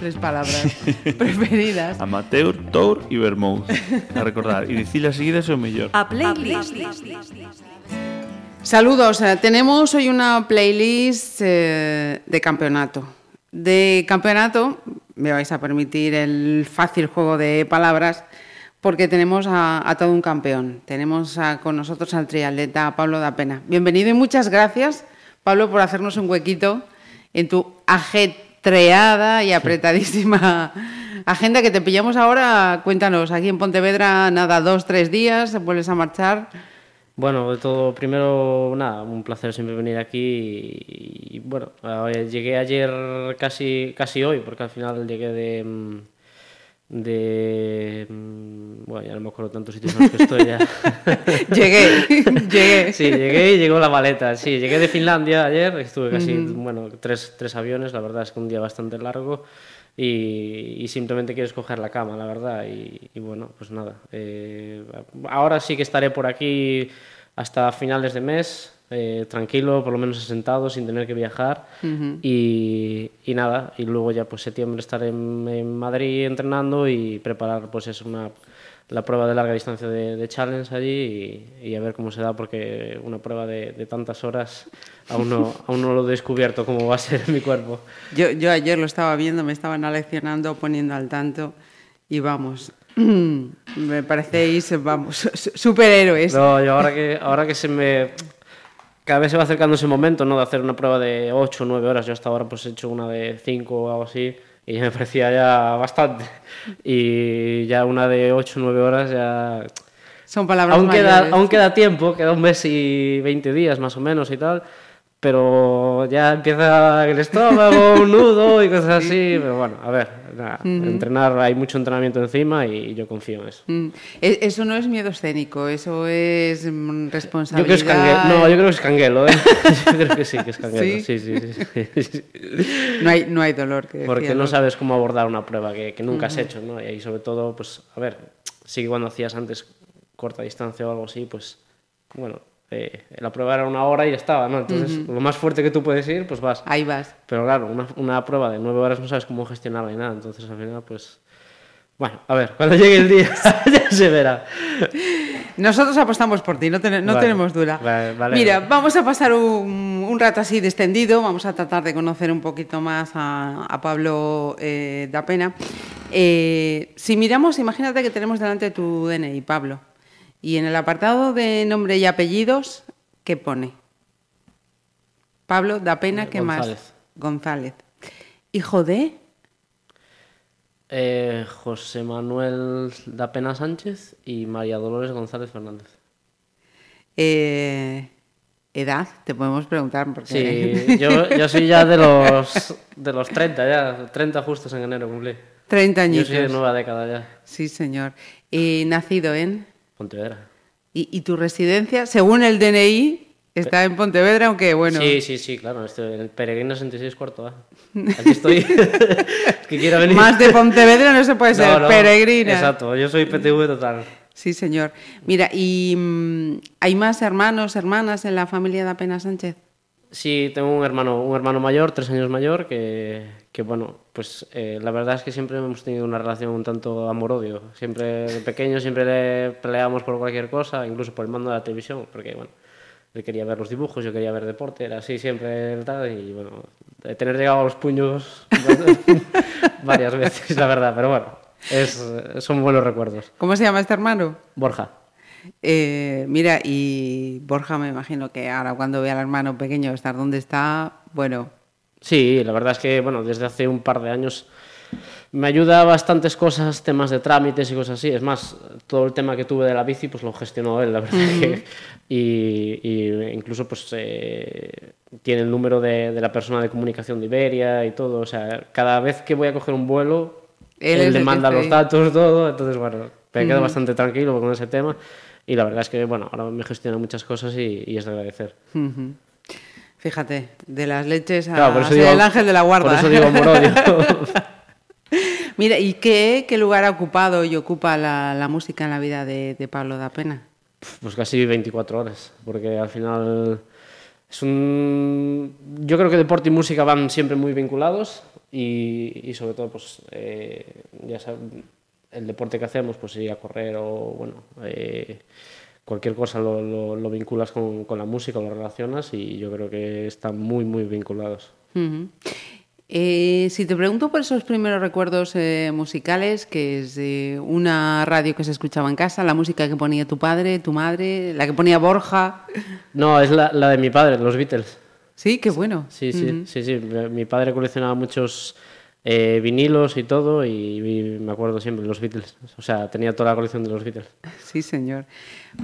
tres palabras preferidas. Amateur, Tour y Vermouth. A recordar. Y dicilas seguidas o mellor. A playlist. Saludos, eh, tenemos hoy una playlist eh, de campeonato. De campeonato, me vais a permitir el fácil juego de palabras, porque tenemos a, a todo un campeón. Tenemos a- con nosotros al triatleta Pablo da Pena. Bienvenido y muchas gracias, Pablo, por hacernos un huequito en tu ajetreada y apretadísima agenda que te pillamos ahora. Cuéntanos, aquí en Pontevedra, nada, dos, tres días, vuelves a marchar. Bueno, de todo, primero, nada, un placer siempre venir aquí y, y, bueno, eh, llegué ayer casi, casi hoy, porque al final llegué de, mm, de, mm, bueno, ya no me acuerdo tantos sitios en los que estoy ya. llegué, llegué. Sí, llegué y llegó la maleta, sí, llegué de Finlandia ayer, estuve casi, bueno, tres, tres aviones, la verdad es que un día bastante largo y, y simplemente quieres coger la cama, la verdad, y, y bueno, pues nada, eh, ahora sí que estaré por aquí hasta finales de mes, eh, tranquilo, por lo menos asentado, sin tener que viajar y, y nada, y luego ya pues septiembre estaré en, en Madrid entrenando y preparar pues es una la prueba de larga distancia de, de challenge allí y, y a ver cómo se da porque una prueba de, de tantas horas aún no, aún no lo he descubierto cómo va a ser mi cuerpo. Yo, yo ayer lo estaba viendo, me estaban aleccionando, poniendo al tanto y vamos, me parecéis, vamos, su- superhéroes. No, yo ahora que, ahora que se me... Cada vez se va acercando ese momento, ¿no? De hacer una prueba de 8 o 9 horas. Yo hasta ahora pues he hecho una de 5 o algo así y me parecía ya bastante. Y ya una de 8 o 9 horas ya... Son palabras Aún queda, mayores. aún queda tiempo, queda un mes y 20 días más o menos y tal, pero ya empieza el estómago, un nudo y cosas así, pero bueno, a ver, nada, entrenar, hay mucho entrenamiento encima y yo confío en eso. Mm, e- Eso no es miedo escénico, eso es mm, Yo responsabilidad. creo que es canguelo, no, yo creo que es canguelo, ¿eh? yo creo que sí, que es canguelo, ¿Sí? sí, sí, sí. sí, sí. no, hay, no hay dolor. Que Porque no sabes cómo abordar una prueba que, que nunca has hecho, ¿no? Y sobre todo, pues, a ver, sí que cuando hacías antes corta distancia o algo así, pues, bueno, eh, la prueba era una hora y ya estaba, ¿no? Entonces, lo más fuerte que tú puedes ir, pues vas. Ahí vas. Pero claro, una, una prueba de nueve horas no sabes cómo gestionarla ni nada, entonces al final, pues... Bueno, a ver, cuando llegue el día ya se verá. Nosotros apostamos por ti, no, ten- no Vale. tenemos duda. Vale, vale. Mira, vamos a pasar un, un rato así descendido, vamos a tratar de conocer un poquito más a, a Pablo eh, da Pena. Eh, si miramos, imagínate que tenemos delante tu DNI, Pablo, y en el apartado de nombre y apellidos, ¿qué pone? Pablo da Pena, ¿qué más? González. Hijo de... Eh, José Manuel da Pena Sánchez y María Dolores González Fernández. eh, edad, te podemos preguntar. Porque... Sí, yo, yo soy ya de los, de los 30, ya, 30 justos en enero cumplí. 30 Yo añitos. soy de nueva década ya, Sí, señor. Y nacido en... Pontevedra. ¿Y, y tu residencia, según el DNI, está en Pontevedra, aunque bueno... Sí, sí, sí, claro, estoy en el Peregrino 66 cuarto A. Aquí estoy, que quiero venir. Más de Pontevedra no se puede ser, No, no, peregrina. Exacto, yo soy PTV total. Sí, señor. Mira, ¿y mm, hay más hermanos, hermanas en la familia de Apena Sánchez? Sí, tengo un hermano, un hermano mayor, tres años mayor, que, que bueno, pues eh, la verdad es que siempre hemos tenido una relación un tanto amor-odio. Siempre de pequeño, siempre le peleábamos por cualquier cosa, incluso por el mando de la televisión, porque bueno, él quería ver los dibujos, yo quería ver deporte, era así siempre tal, y bueno, de tener llegado a los puños varias veces, la verdad, pero bueno, es, son buenos recuerdos. ¿Cómo se llama este hermano? Borja. Eh, mira, y Borja me imagino que ahora cuando ve al hermano pequeño estar donde está, bueno, Sí, la verdad es que, bueno, desde hace un par de años me ayuda a bastantes cosas, temas de trámites y cosas así. Es más, todo el tema que tuve de la bici, pues lo gestionó él, la verdad. que- y, y incluso, pues, eh, tiene el número de, de la persona de comunicación de Iberia y todo. O sea, cada vez que voy a coger un vuelo, Él él, le manda los datos, todo. Entonces, bueno, me quedo bastante tranquilo con ese tema. Y la verdad es que, bueno, ahora me gestiona muchas cosas y, y es de agradecer. ujú. Fíjate, de las leches a Claro, por eso ser digo- el ángel de la guarda. Por eso digo amor-odio. Mira, ¿y qué, qué lugar ha ocupado y ocupa la, la música en la vida de, de Pablo da Pena? Pues casi 24 horas, porque al final es un... Yo creo que deporte y música van siempre muy vinculados y, y sobre todo, pues, eh, ya el deporte que hacemos, pues ir a correr o, bueno, eh, cualquier cosa lo, lo, lo vinculas con, con, la música, lo relacionas y yo creo que están muy, muy vinculados. Uh -huh. Eh, si te pregunto por esos primeros recuerdos eh, musicales, que es eh, una radio que se escuchaba en casa, la música que ponía tu padre, tu madre, la que ponía Borja. No, es la, la de mi padre, los Beatles. Sí, qué bueno. Sí, sí, uh -huh. sí, sí. Mi padre coleccionaba muchos eh, vinilos y todo, y, y, me acuerdo siempre de los Beatles. O sea, tenía toda la colección de los Beatles. Sí, señor.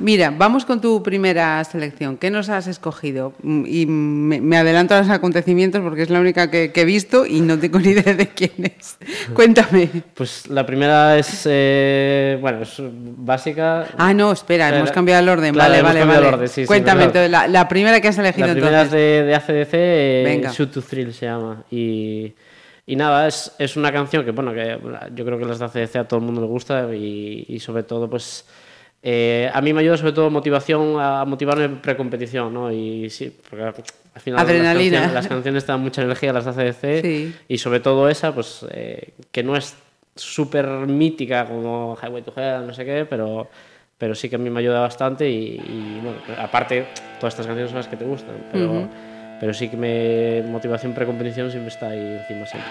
Mira, vamos con tu primera selección. ¿Qué nos has escogido? Y me, me adelanto a los acontecimientos porque es la única que, que, he visto y no tengo ni idea de quién es. Cuéntame. Pues la primera es, eh, bueno, es básica. Ah, no, espera, hemos cambiado el orden. Claro, vale, vale, vale. El orden, sí, Cuéntame, sí, entonces, la, la, primera que has elegido La primera entonces. es de, de ACDC, eh, Shoot to Thrill se llama. Y y nada, es, es una canción que, bueno, que yo creo que las de ACDC a todo el mundo le gusta y, y sobre todo, pues, eh, a mí me ayuda sobre todo motivación a motivarme precompetición, ¿no? Y sí, porque al final Adrenalina. Las, canciones, las canciones te dan mucha energía, las de ACDC, sí. y sobre todo esa, pues, eh, que no es súper mítica como Highway to Hell, no sé qué, pero, pero sí que a mí me ayuda bastante y, y bueno, aparte, todas estas canciones son las que te gustan, pero... Uh -huh pero sí que me motivación precompetición siempre está ahí encima siempre.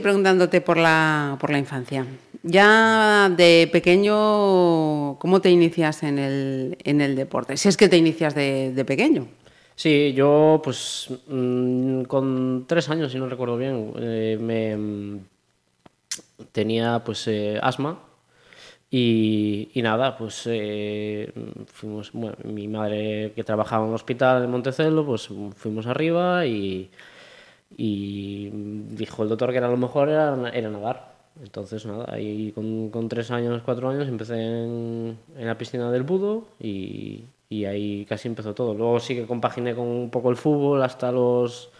Preguntándote por la, por la infancia. Ya de pequeño, ¿cómo te inicias en el, en el deporte? Si es que te inicias de, pequeño. Sí, yo pues mm, con tres años, si no recuerdo bien, eh, me mm, tenía pues eh, asma y, nada, pues eh, fuimos, mi madre que trabajaba en un hospital en Montecelo, pues fuimos arriba y, y dijo el doctor que era lo mejor era, era nadar. Entonces, nada, ahí con, con tres años, cuatro años empecé en, la piscina del Budo y, y ahí casi empezó todo. Luego sí que compaginé con un poco el fútbol hasta los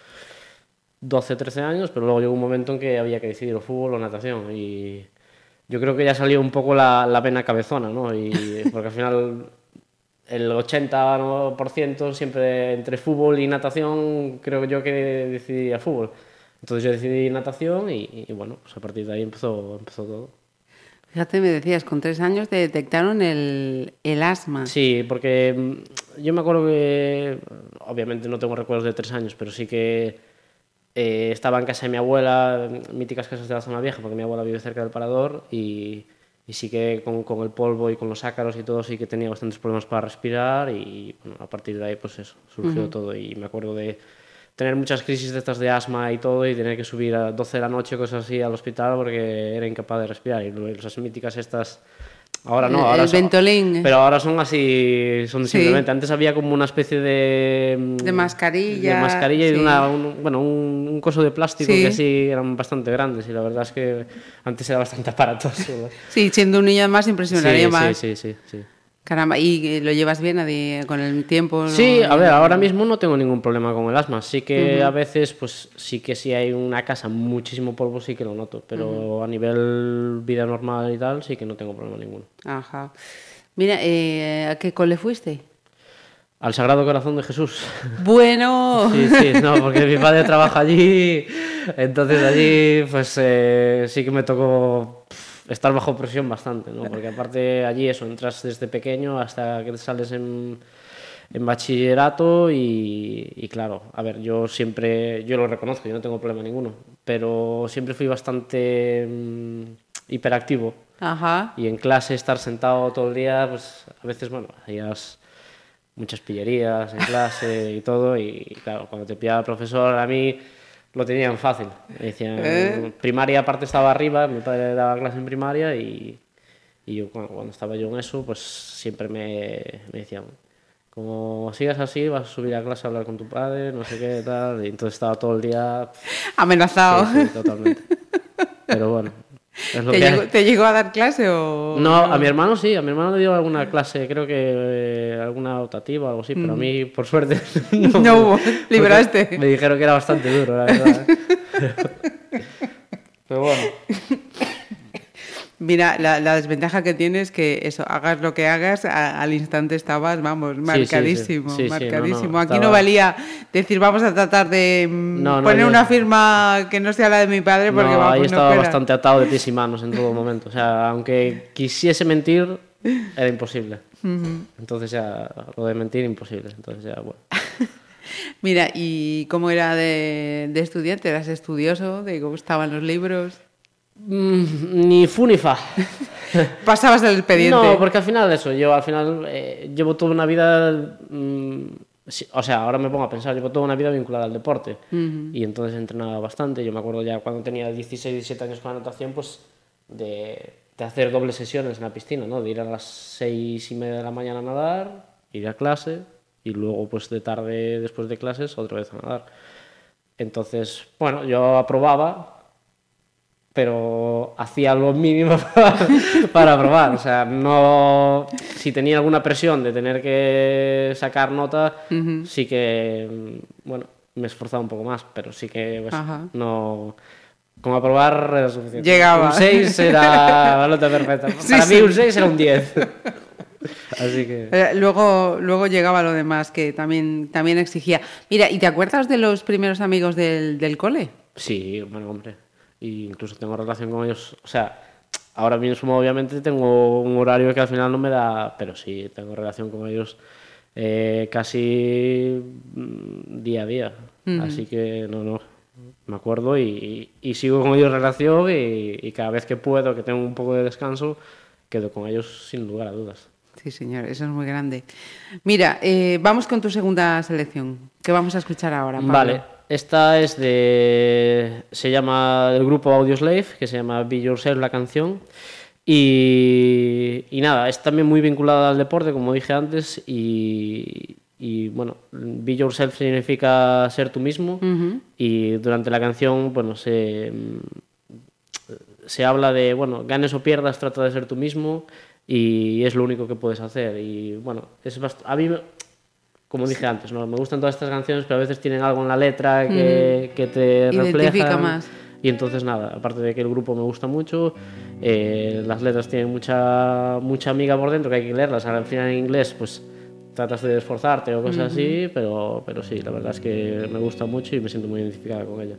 12, 13 años, pero luego llegó un momento en que había que decidir o fútbol o natación y yo creo que ya salió un poco la, la vena cabezona, ¿no? Y, porque al final el 80% siempre entre fútbol y natación creo yo que decidí a fútbol. Entonces yo decidí natación y, y bueno, pues a partir de ahí empezó, empezó todo. Fíjate, me decías, con tres años te detectaron el, el asma. Sí, porque mm, yo me acuerdo que, obviamente no tengo recuerdos de tres años, pero sí que eh, estaba en casa de mi abuela, míticas casas de la zona vieja, porque mi abuela vive cerca del parador, y, y sí que con, con, el polvo y con los ácaros y todo, sí que tenía bastantes problemas para respirar, y bueno, a partir de ahí, pues eso, surgió uh -huh. todo. Y me acuerdo de tener muchas crisis de estas de asma y todo, y tener que subir a 12 de la noche, cosas así, al hospital, porque era incapaz de respirar. Y esas míticas estas Ahora no, ahora el son, ventolín. Pero ahora son así, son sí. simplemente. Antes había como una especie de. Mm, de mascarilla. De mascarilla sí. y de una, un, bueno, un, un, coso de plástico sí. que así eran bastante grandes y la verdad es que antes era bastante aparatoso. sí, siendo un niño más impresionaría más. Sí, sí, sí. Caramba, ¿y lo llevas bien con el tiempo? Sí, a ver, ahora mismo no tengo ningún problema con el asma. Sí que a veces, pues sí que si hay una casa muchísimo polvo, sí que lo noto. Pero a nivel vida normal y tal, sí que no tengo problema ninguno. Ajá. Mira, eh, ¿a qué cole fuiste? Al Sagrado Corazón de Jesús. Bueno, Sí, sí, no, porque mi padre trabaja allí, entonces allí pues eh, sí que me tocó estar bajo presión bastante, ¿no? Porque aparte allí eso, entras desde pequeño hasta que sales en, en bachillerato y, y claro, a ver, yo siempre, yo lo reconozco, yo no tengo problema ninguno, pero siempre fui bastante mm, hiperactivo ajá. y en clase estar sentado todo el día, pues a veces, bueno, hacías muchas pillerías en clase y todo, y claro, cuando te pillaba el profesor, a mí lo tenían fácil. Decían, ¿Eh? primaria aparte estaba arriba, mi padre daba clase en primaria y, y yo cuando, cuando estaba yo en eso, pues siempre me, me decían, como sigas así, vas a subir a clase a hablar con tu padre, no sé qué, tal, y entonces estaba todo el día... Amenazado. Sí, sí, totalmente. Pero bueno, es lo ¿Te, que llegó, te llegó a dar clase o...? No, a mi hermano sí, a mi hermano le dio alguna clase, creo que eh, alguna optativa o algo así, pero a mí, por suerte, no, No hubo, porque libraste. Me dijeron que era bastante duro, la verdad. pero bueno, Mira, la, la desventaja que tienes es que eso, hagas lo que hagas, a- al instante estabas, vamos, marcadísimo, sí. Sí, sí, no, no, marcadísimo. Aquí estaba- no valía decir, vamos a tratar de mm, No, poner yo- una firma que no sea la de mi padre, porque vamos, ahí estaba fuera. bastante atado de pies y manos en todo momento. O sea, aunque quisiese mentir, era imposible. Entonces ya, lo de mentir, imposible. Entonces ya, bueno. Mira, ¿y cómo era de, de estudiante? ¿Eras estudioso? ¿De cómo estaban los libros? Mm, ni fu ni fa. Pasabas el expediente. No, porque al final eso, yo al final eh, llevo toda una vida, mm, sí, o sea, ahora me pongo a pensar, llevo toda una vida vinculada al deporte y entonces entrenaba bastante. Yo me acuerdo ya cuando tenía 16, 17 años con la natación, pues de, de hacer dobles sesiones en la piscina, ¿no? De ir a las 6 y media de la mañana a nadar, ir a clase y luego pues de tarde después de clases otra vez a nadar. Entonces, bueno, yo aprobaba, pero hacía lo mínimo para, para probar. O sea, no. Si tenía alguna presión de tener que sacar nota, sí que. mm, Bueno, me esforzaba un poco más, pero sí que. pues, no. Con aprobar era suficiente. Llegaba. Un 6 era la nota perfecta. Sí, Para sí. mí un 6 era un 10. Así que. Eh, Luego, luego llegaba lo demás que también, también exigía. Mira, ¿y te acuerdas de los primeros amigos del, del cole? Sí, bueno, hombre. Y incluso tengo relación con ellos. O sea, ahora mismo obviamente tengo un horario que al final no me da, pero sí, tengo relación con ellos eh, casi mm, día a día. Así que no, no. me acuerdo y, y sigo con ellos relación y, y cada vez que puedo, que tengo un poco de descanso, quedo con ellos sin lugar a dudas. Sí, señor, eso es muy grande. Mira, eh, vamos con tu segunda selección, que vamos a escuchar ahora. Pablo. Vale, esta es de. Se llama del grupo Audioslave, que se llama Be Yourself la canción. Y, y nada, es también muy vinculada al deporte, como dije antes. Y, y bueno, Be Yourself significa ser tú mismo. Y durante la canción, bueno, se, se habla de, bueno, ganes o pierdas, trata de ser tú mismo y es lo único que puedes hacer. Y bueno, es a mí, como dije antes, ¿no? me gustan todas estas canciones, pero a veces tienen algo en la letra que, que te refleja. más. Y entonces nada, aparte de que el grupo me gusta mucho, eh, las letras tienen mucha, mucha amiga por dentro que hay que leerlas. Al final en inglés, pues tratas de esforzarte o cosas así, pero, pero sí, la verdad es que me gusta mucho y me siento muy identificada con ella.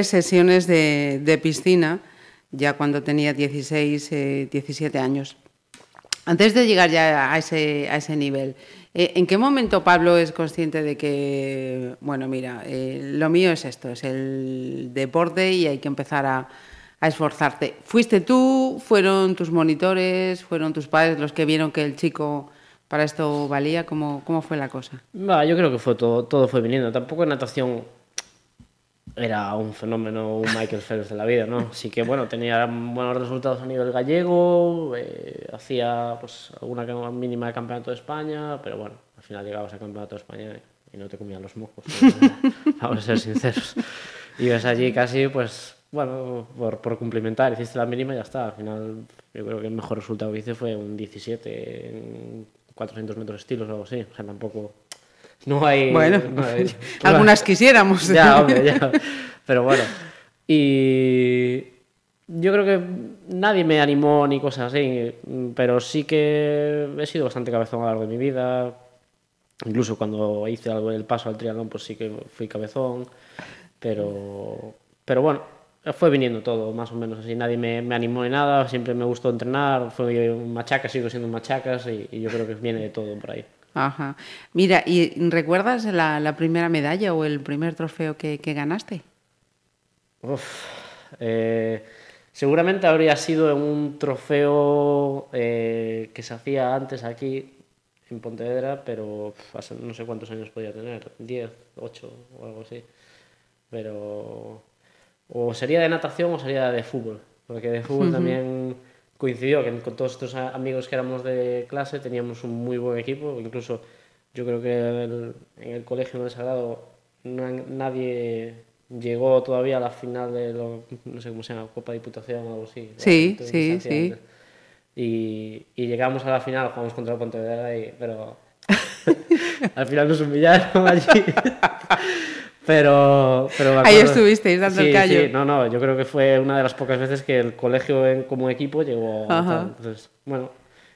Dobles sesiones de, de piscina, ya cuando tenía 16, eh, 17 años. Antes de llegar ya a ese, a ese nivel, eh, ¿en qué momento Pablo es consciente de que, bueno, mira, eh, lo mío es esto, es el deporte y hay que empezar a, a esforzarte? ¿Fuiste tú? ¿Fueron tus monitores? ¿Fueron tus padres los que vieron que el chico para esto valía? ¿Cómo, cómo fue la cosa? Yo creo que fue todo, todo fue viniendo. Tampoco natación era un fenómeno, un Michael Phelps de la vida, ¿no? Sí que, bueno, tenía buenos resultados a nivel gallego, eh, hacía pues alguna mínima de campeonato de España, pero bueno, al final llegabas al campeonato de España y no te comían los mocos, ¿no? vamos a ser sinceros. Ibas allí casi, pues, bueno, por, por cumplimentar, hiciste la mínima y ya está. Al final, yo creo que el mejor resultado que hice fue un 17 en 400 metros estilos o algo así. O sea, tampoco... No hay... Bueno, no hay- algunas quisiéramos. ya, hombre, ya. Pero bueno. Y yo creo que nadie me animó ni cosas así, pero sí que he sido bastante cabezón a lo largo de mi vida. Incluso cuando hice algo el paso al triatlón, pues sí que fui cabezón. Pero, pero bueno, fue viniendo todo, más o menos así. Nadie me, me animó ni nada, siempre me gustó entrenar. Fui un machacas, sigo siendo machacas y, y yo creo que viene de todo por ahí. Ajá. Mira, ¿y recuerdas la, la primera medalla o el primer trofeo que, que ganaste? Uf, eh, seguramente habría sido un trofeo eh, que se hacía antes aquí en Pontevedra, pero hace no sé cuántos años podía tener, 10, 8 o algo así. Pero o sería de natación o sería de fútbol, porque de fútbol también coincidió que con todos estos amigos que éramos de clase teníamos un muy buen equipo, incluso yo creo que el- en el colegio no Sagrado no- nadie llegó todavía a la final de lo, no sé cómo se llama, Copa Diputación o algo así. Sí, sí, sí. Y, y llegamos a la final, jugamos contra el Pontevedra, y, pero al final nos humillaron allí. pero, pero Ahí estuvisteis dando el Sí, callo. sí, no, no, yo creo que fue una de las pocas veces que el colegio en- como equipo llegó. a. Entonces, bueno,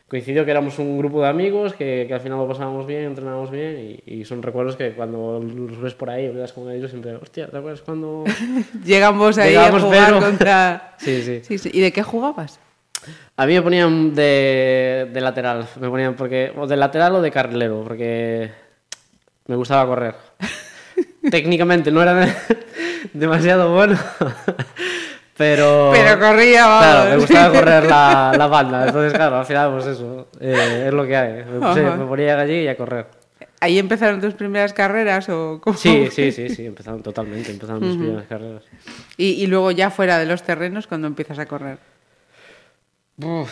coincidió que éramos un grupo de amigos, que, que al final lo pasábamos bien, entrenábamos bien, y, y son recuerdos que cuando los ves por ahí, hablas con ellos, siempre, hostia, ¿te acuerdas cuando...? Llegamos ahí Llegamos, a jugar pero- contra... Sí, sí. Sí, sí. ¿Y de qué jugabas? A mí me ponían de, de lateral, me ponían porque o de lateral o de carrilero, porque me gustaba correr. Técnicamente no era de- demasiado bueno, pero Pero corría, vamos. Claro, me gustaba correr la, la banda, entonces claro, al final pues eso, eh, es lo que hay. Me, puse- me ponía allí y a correr. ¿Ahí empezaron tus primeras carreras o cómo? Sí, sí, sí, sí, empezaron totalmente, empezaron mis primeras carreras. Y, y luego ya fuera de los terrenos cuando empiezas a correr. Uf,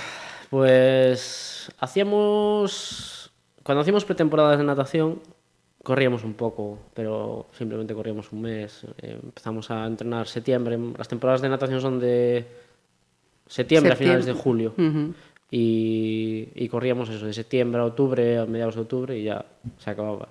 Pues hacíamos. Cuando hacíamos pretemporadas de natación, corríamos un poco, pero simplemente corríamos un mes. Eh, empezamos a entrenar septiembre. Las temporadas de natación son de septiembre, a finales de Septiembre. julio. Ujú. y, y corríamos eso, de septiembre a octubre, a mediados de octubre, y ya se acababa.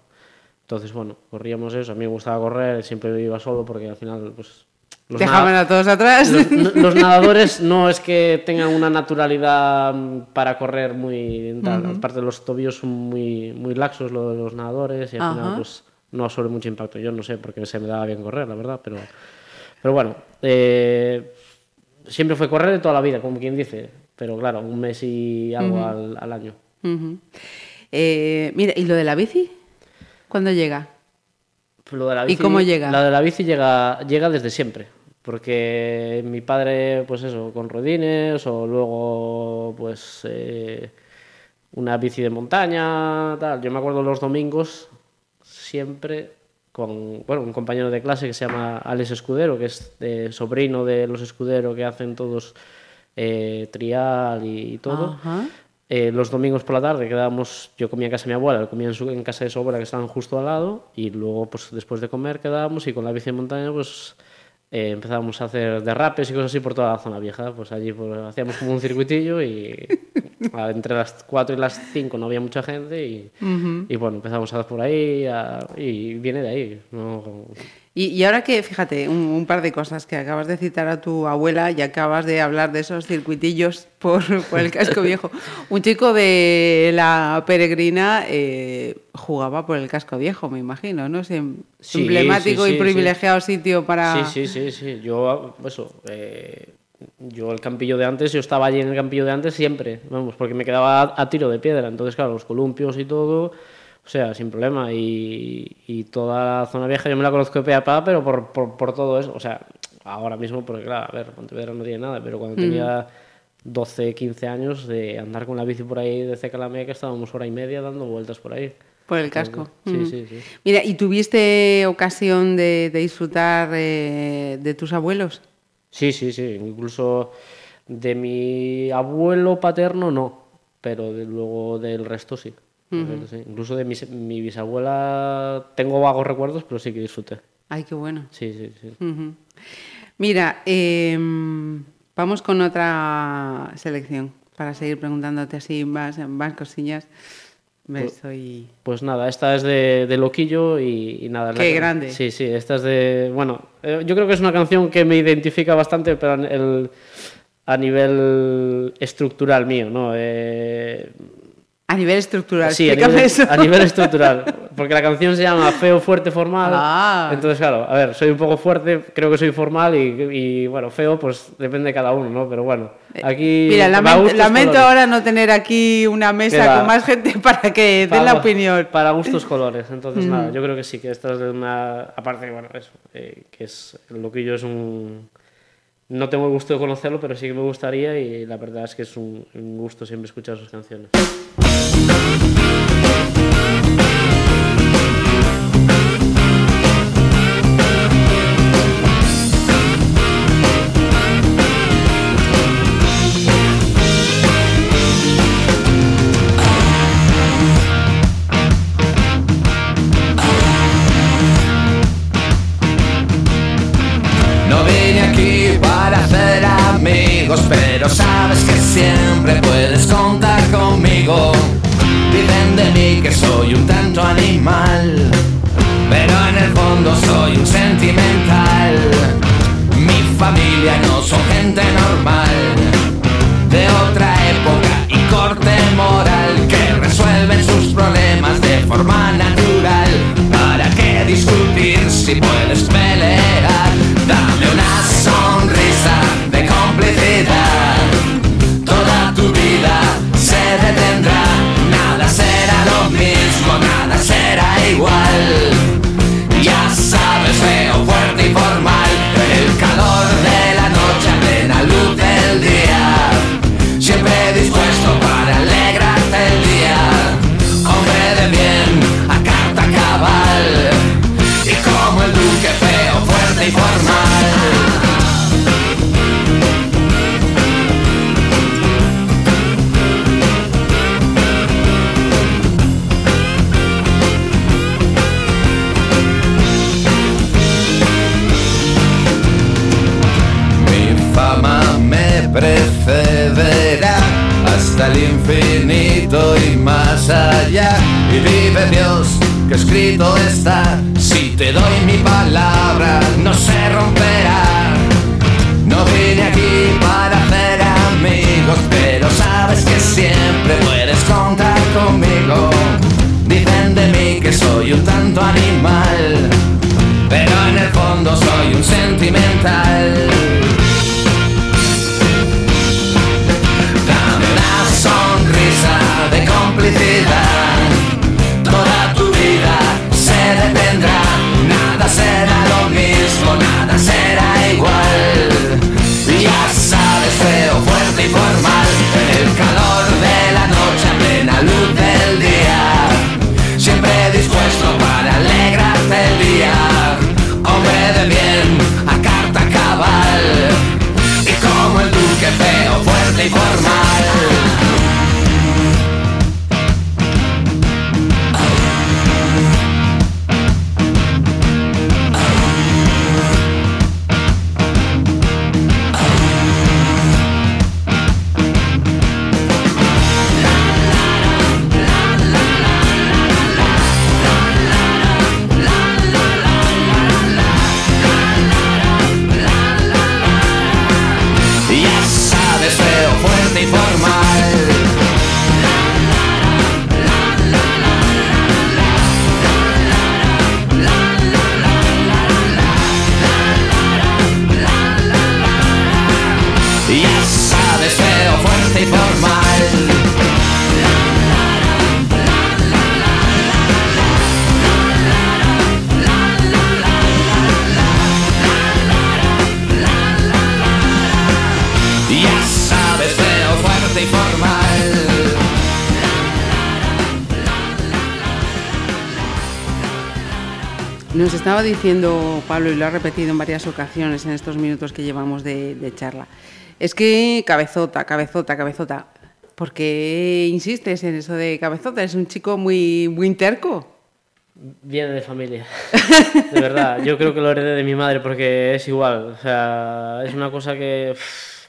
Entonces, bueno, corríamos eso. A mí me gustaba correr, siempre iba solo porque al final, pues. Los nada- a todos atrás. los, nadadores no es que tengan una naturalidad mm, para correr muy tal. aparte los tobillos son muy muy laxos lo de los nadadores y al final pues no absorbe mucho impacto yo no sé porque se me daba bien correr la verdad pero pero bueno eh, siempre fue correr de toda la vida como quien dice pero claro un mes y algo al, al año. Eh, mira, ¿y lo de la bici? ¿Cuándo llega? Lo de la ¿Y cómo llega? La de la bici llega, llega desde siempre. Porque mi padre, pues eso, con rodines, o luego, pues, eh, una bici de montaña, tal. Yo me acuerdo los domingos, siempre con, bueno, un compañero de clase que se llama Alex Escudero, que es sobrino de los Escudero que hacen todos eh, trial y, todo. Ajá. Eh, los domingos por la tarde quedábamos, yo comía en casa de mi abuela, comía en, su, en casa de su abuela que estaban justo al lado y luego pues después de comer quedábamos y con la bici de montaña pues eh, empezábamos a hacer derrapes y cosas así por toda la zona vieja, pues allí pues, hacíamos como un circuitillo y entre las 4 y las 5 no había mucha gente y, y bueno, empezamos a dar por ahí a- y viene de ahí. No, Y, y ahora que, fíjate, un, un par de cosas que acabas de citar a tu abuela y acabas de hablar de esos circuitillos por, por el casco viejo. Un chico de la peregrina eh, jugaba por el casco viejo, me imagino, ¿no? Sí, emblemático sí, y sí, privilegiado sitio para... Sí, sí, sí, sí. Yo, eso, eh, yo el campillo de antes, yo estaba allí en el campillo de antes siempre, vamos, porque me quedaba a, a tiro de piedra. Entonces, claro, los columpios y todo, o sea, sin problema. Y, y toda la zona vieja yo me la conozco de pe a pa, pero por, por, por todo eso. O sea, ahora mismo, porque claro, a ver, Pontevedra no tiene nada, pero cuando tenía 12, 15 años de andar con la bici por ahí de Ceca a la Meca, estábamos hora y media dando vueltas por ahí. Por el casco. Sí, Mm. sí, sí. Mira, ¿y tuviste ocasión de, de disfrutar eh, de tus abuelos? Sí, sí, sí. Incluso de mi abuelo paterno no, pero de- luego del resto sí. Incluso de mi, mi bisabuela tengo vagos recuerdos, pero sí que disfruté. Ay, qué bueno. Sí, sí, sí. Mira, em, vamos con otra selección para seguir preguntándote así más, más cosillas. Ves, soy... Pues nada, esta es de, de Loquillo y, y nada. Qué la- grande. Sí, sí, esta es de... Bueno, eh, yo creo que es una canción que me identifica bastante, pero el- a nivel estructural mío, ¿no? Eh, A nivel estructural, Sí, a nivel, eso. a nivel estructural. Porque la canción se llama Feo, Fuerte, Formal. Ah. Entonces, claro, a ver, soy un poco fuerte, creo que soy formal y, y, bueno, feo, pues depende de cada uno, ¿no? Pero bueno, aquí. Mira, me lamento, colores. ahora no tener aquí una mesa Queda- con más gente para que den la opinión. Para gustos colores. Entonces, nada, yo creo que sí, que esta es de una. Aparte, bueno, eso, eh, que es. El loquillo es un. No tengo el gusto de conocerlo, pero sí que me gustaría y la verdad es que es un, un gusto siempre escuchar sus canciones. Thank you. Hasta el infinito y más allá. Y vive Dios que escrito está. Si te doy mi palabra, no se romperá. No vine aquí para hacer amigos, pero sabes que siempre puedes contar conmigo. Dicen de mí que soy un tanto animal, pero en el fondo soy un sentimental. Toda tu vida se detendrá, nada será lo mismo, nada será igual. Ya sabes, feo, fuerte y formal, en el calor de la noche, a plena luz del día. Siempre dispuesto para alegrarte el día, hombre de bien, a carta cabal. Y como el duque feo, fuerte y formal. Estaba diciendo Pablo, y lo ha repetido en varias ocasiones en estos minutos que llevamos de, de charla, es que cabezota, cabezota, cabezota. ¿Por qué insistes en eso de cabezota? Es un chico muy, muy terco. Viene de familia. De verdad, yo creo que lo heredé de mi madre porque es igual. O sea, es una cosa que. uff,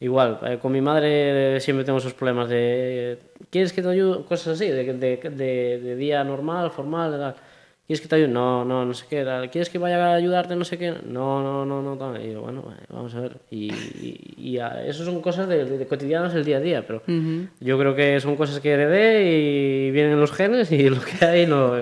igual, eh, con mi madre siempre tengo esos problemas de. ¿Quieres que te ayude? Cosas así, de, de, de, de día normal, formal, tal. ¿Quieres que te ayude? No, no, no sé qué. ¿Quieres que vaya a ayudarte? No sé qué. No, no, no, no. tal. Y yo, bueno, vamos a ver. Y, y, y a- eso son cosas de, de cotidianas del día a día, pero yo creo que son cosas que heredé y vienen en los genes y lo que hay no,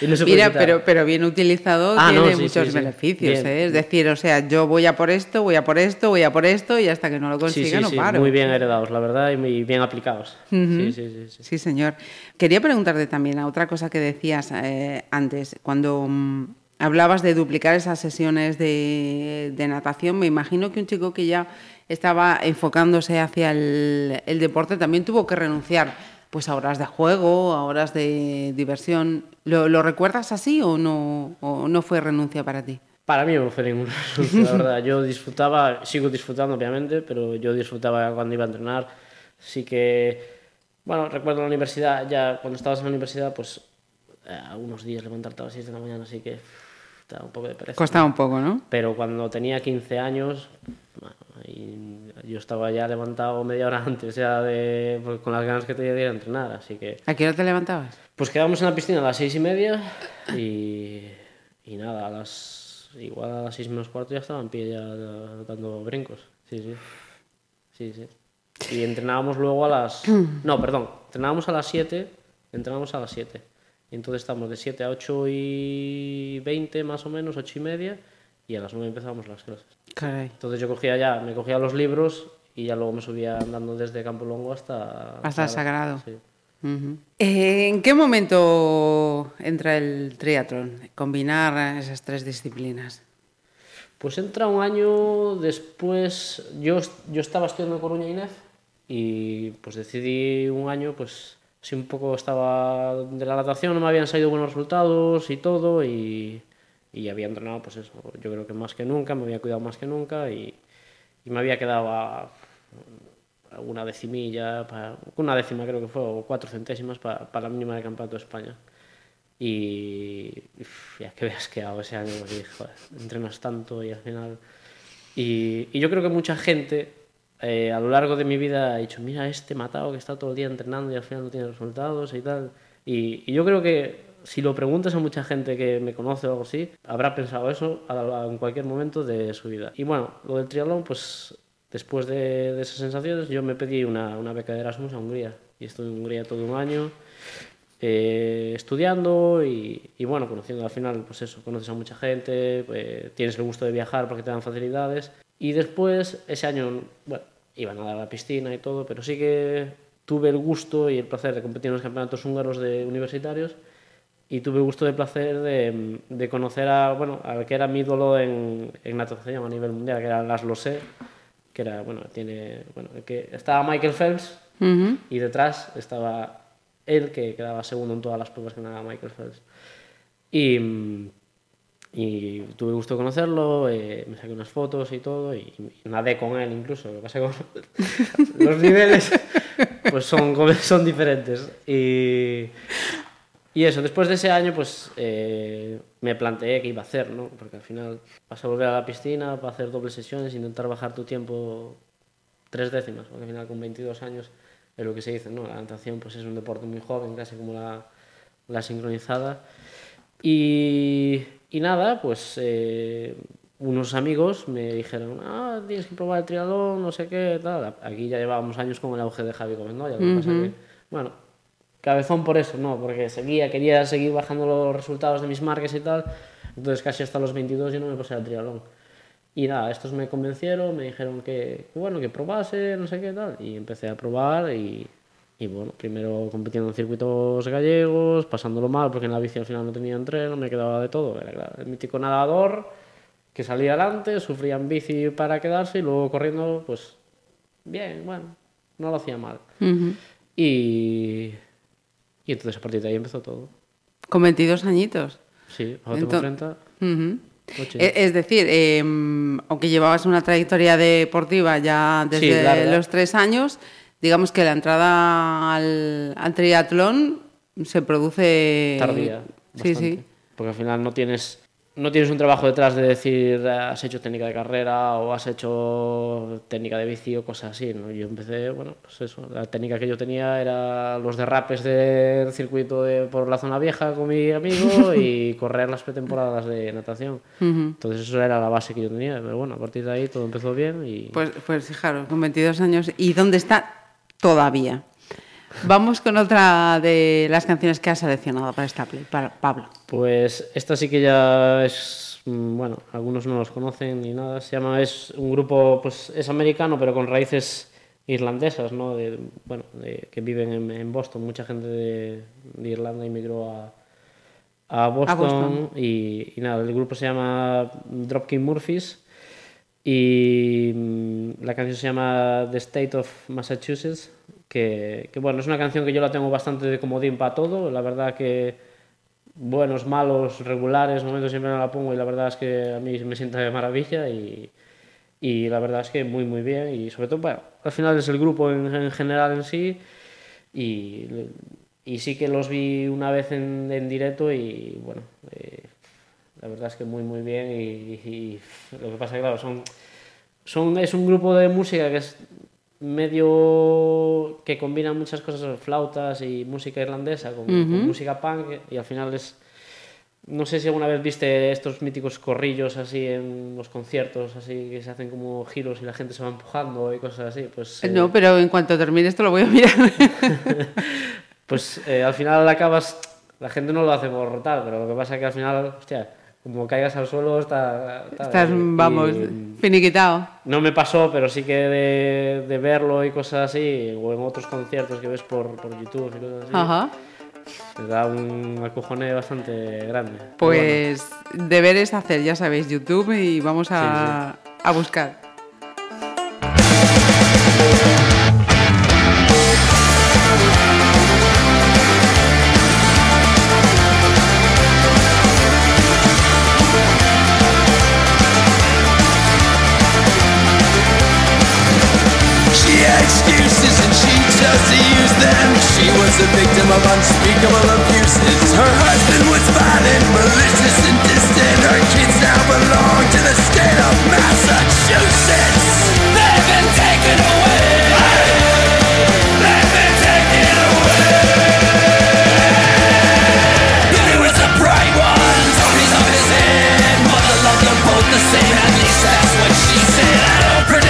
y no se puede Mira, pero, pero bien utilizado Ah, no, tiene sí, muchos sí, sí. beneficios. ¿eh? Es decir, o sea, yo voy a por esto, voy a por esto, voy a por esto y hasta que no lo consiga sí, no sí, paro. muy bien heredados, la verdad, y muy bien aplicados. sí, sí, sí, sí. Sí, señor. Quería preguntarte también a otra cosa que decías eh, antes, cuando mm, hablabas de duplicar esas sesiones de, de natación, me imagino que un chico que ya estaba enfocándose hacia el, el deporte también tuvo que renunciar pues a horas de juego, a horas de diversión. ¿Lo, lo recuerdas así o no, o no fue renuncia para ti? Para mí no fue ningún renuncia, la verdad. Yo disfrutaba, sigo disfrutando obviamente, pero yo disfrutaba cuando iba a entrenar. Sí que, bueno, recuerdo la universidad, ya cuando estabas en la universidad, pues eh, algunos días levantarte a las 6 de la mañana, así que da un poco de pereza. Costaba un poco, ¿no? Pero cuando tenía 15 años, bueno, ahí yo estaba ya levantado media hora antes, ya de, pues, con las ganas que tenía de ir a entrenar, así que... ¿A qué hora te levantabas? Pues quedamos en la piscina a las seis y media y, y nada, a las, igual a las seis menos cuarto ya estaba en pie ya da- dando brincos. Sí, sí. Sí, sí. Y entrenábamos luego a las... No, perdón. Entrenábamos a las 7, entrenábamos a las 7. Y entonces estamos de 7 a 8 y 20 más o menos, 8 y media, y a las 9 empezábamos las clases. Caray. Entonces yo cogía ya, me cogía los libros y ya luego me subía andando desde Campo Longo hasta... Hasta el Sagrado. Sí. Ujú. Eh, ¿En qué momento entra el triatlón? Combinar esas tres disciplinas. Pues entra un año después, yo, yo estaba estudiando en Coruña Inés y pues decidí un año, pues sí un poco estaba de la natación, no me habían salido buenos resultados y todo y, y había entrenado pues eso, yo creo que más que nunca, me había cuidado más que nunca y, y me había quedado a alguna decimilla, pa- una décima creo que fue, o cuatro centésimas para la mínima del Campeonato de España. Y ya que veas que hago ese año, joder, entrenas tanto y al final... Y, y yo creo que mucha gente eh, a lo largo de mi vida ha dicho, mira, este matado que está todo el día entrenando y al final no tiene resultados y tal. Y, y yo creo que si lo preguntas a mucha gente que me conoce o algo así, habrá pensado eso a la- en cualquier momento de su vida. Y bueno, lo del triatlón, pues después de, de esas sensaciones, yo me pedí una, una beca de Erasmus a Hungría. Y estuve en Hungría todo un año eh, estudiando y, y, bueno, conociendo al final, pues eso, conoces a mucha gente, pues, tienes el gusto de viajar porque te dan facilidades. Y después, ese año, bueno, iba a nadar a la piscina y todo, pero sí que tuve el gusto y el placer de competir en los campeonatos húngaros de universitarios y tuve el gusto y el placer de, de conocer a, bueno, al que era mi ídolo en, en natación a nivel mundial, que era Laszlo Se, que era, bueno, tiene, bueno, que estaba Michael Phelps Ujú. y detrás estaba él, que quedaba segundo en todas las pruebas que nadaba Michael Phelps. Y, mm, y tuve gusto conocerlo, eh, me saqué unas fotos y todo, y, y nadé con él incluso. Lo que pasa que los niveles pues son, son diferentes. Y, y eso, después de ese año, pues eh, me planteé qué iba a hacer, ¿no? Porque al final vas a volver a la piscina para hacer dobles sesiones, intentar bajar tu tiempo tres décimas, porque al final con 22 años es lo que se dice, ¿no? La natación pues es un deporte muy joven, casi como la, la sincronizada. Y, y nada, pues eh, unos amigos me dijeron, ah, tienes que probar el triatlón, no sé qué, tal. Aquí ya llevábamos años con el auge de Javi Gómez, ¿no? Ya lo que pasa que, bueno, cabezón por eso, ¿no? Porque seguía, quería seguir bajando los resultados de mis marcas y tal. Entonces casi hasta los 22 yo no me pasé al triatlón. Y nada, estos me convencieron, me dijeron que bueno, que probase, no sé qué tal. Y empecé a probar y, y bueno, primero compitiendo en circuitos gallegos, pasándolo mal porque en la bici al final no tenía entreno, me quedaba de todo. Era claro, el mítico nadador que salía adelante, sufría en bici para quedarse y luego corriendo, pues bien, bueno, no lo hacía mal. y, y entonces a partir de ahí empezó todo. Con 22 añitos. Sí, ahora tengo 30. Ujú. E- Es decir, eh, aunque llevabas una trayectoria deportiva ya desde Sí, los tres años, digamos que la entrada al, al triatlón se produce... tardía. Sí, bastante. sí. Porque al final no tienes, no tienes un trabajo detrás de decir has hecho técnica de carrera o has hecho técnica de bici o cosas así. ¿no? Yo empecé, bueno, pues eso. La técnica que yo tenía era los derrapes del circuito de- por la zona vieja con mi amigo y correr las pretemporadas de natación. Entonces eso era la base que yo tenía. Pero bueno, a partir de ahí todo empezó bien y Pues, pues fijaros, con 22 años. ¿Y dónde está todavía? Vamos con otra de las canciones que has seleccionado para esta play, para Pablo. Pues esta sí que ya es, mm, bueno, algunos no los conocen ni nada. Se llama, es un grupo, pues es americano, pero con raíces irlandesas, ¿no? De, bueno, de- que viven en, en Boston. Mucha gente de, de Irlanda emigró a, a Boston, Boston. Y, y nada, el grupo se llama Dropkick Murphys y mm, la canción se llama The State of Massachusetts, que, que, bueno, es una canción que yo la tengo bastante de comodín para todo, la verdad que buenos, malos, regulares, momentos siempre me la pongo y la verdad es que a mí me sienta de maravilla y, y la verdad es que muy muy bien. Y sobre todo, bueno, al final es el grupo en, en general en sí. Y, y sí que los vi una vez en, en directo y bueno, eh, la verdad es que muy muy bien y, y lo que pasa que claro, son, son, es un grupo de música que es medio que combina muchas cosas, flautas y música irlandesa con, con música punk y al final es no sé si alguna vez viste estos míticos corrillos así en los conciertos, así que se hacen como giros y la gente se va empujando y cosas así. Pues, eh, No, pero en cuanto termine esto lo voy a mirar. pues eh, al final acabas, la gente no lo hace por tal, pero lo que pasa es que al final, hostia, como caigas al suelo está... está- Estás, vamos, y finiquitado. no me pasó, pero sí que de, de verlo y cosas así, o en otros conciertos que ves por, por YouTube y cosas así, Ajá. te da un acojone bastante grande. Pero bueno. Pues deberes hacer, ya sabéis, YouTube y vamos a, a buscar. Chose to use them. She was a victim of unspeakable abuses. Her husband was violent, malicious, and distant. Her kids now belong to the state of Massachusetts. They've been taken away. They've been taken away. Billy was a bright one, Tony's on. Mother loved them both the same, at least that's what she said. I don't predict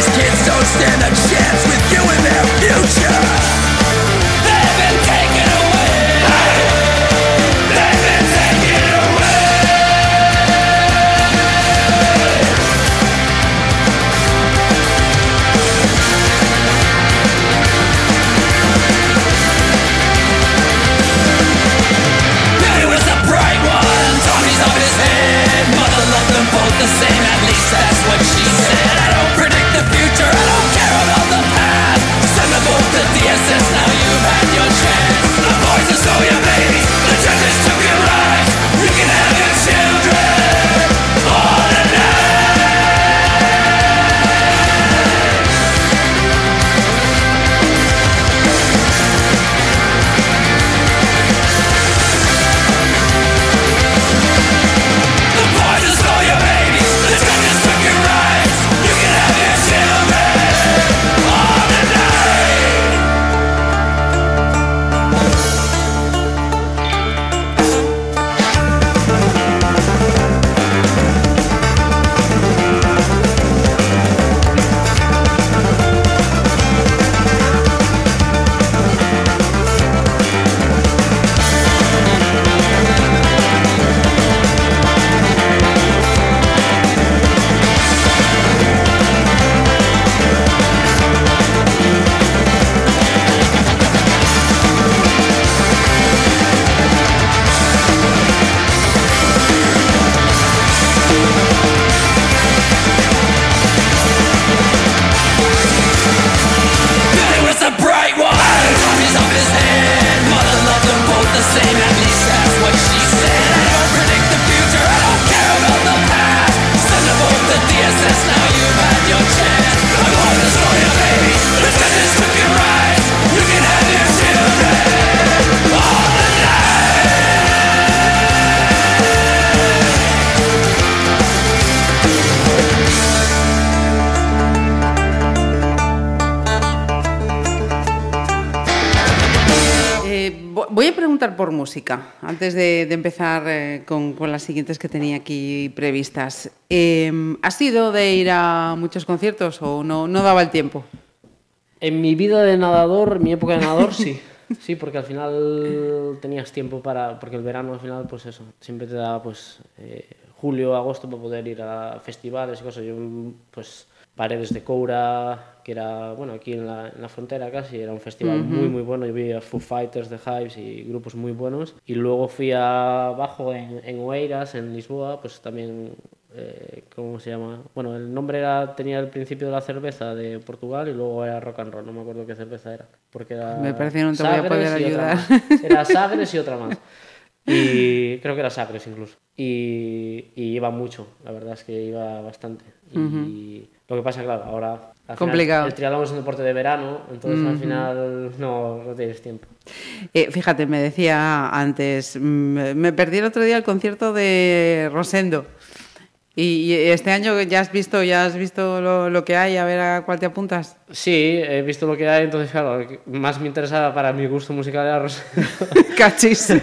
These kids don't stand a chance with you in their future. Música, antes de, empezar eh, con, las siguientes que tenía aquí previstas. Eh, ¿Has sido de ir a muchos conciertos o no, no daba el tiempo? En mi vida de nadador, en mi época de nadador, sí. Sí, porque al final tenías tiempo para... Porque el verano al final, pues eso, siempre te da pues eh, julio, agosto para poder ir a festivales y cosas. Yo pues Paredes de Coura, que era, bueno, aquí en la, en la frontera casi, era un festival muy, muy bueno. Yo vi a Foo Fighters, The Hives y grupos muy buenos. Y luego fui abajo en, en Oeiras, en Lisboa, pues también, eh, ¿cómo se llama? Bueno, el nombre era, tenía el principio de la cerveza de Portugal y luego era rock and roll, no me acuerdo qué cerveza era. Porque era Me parece que no te voy a poder ayudar. Era Sagres y otra más. Y creo que era Sagres incluso. Y, y iba mucho, la verdad es que iba bastante. Y lo que pasa, claro, ahora al final, Complicado. el triatlón es un deporte de verano, entonces al final no, no tienes tiempo. Eh, fíjate, me decía antes, mm, me perdí el otro día el concierto de Rosendo. Y, este año ya has visto, ya has visto lo, lo que hay, a ver a cuál te apuntas. Sí, he visto lo que hay, entonces claro, más me interesaba para mi gusto musical era Rosendo. Cachis.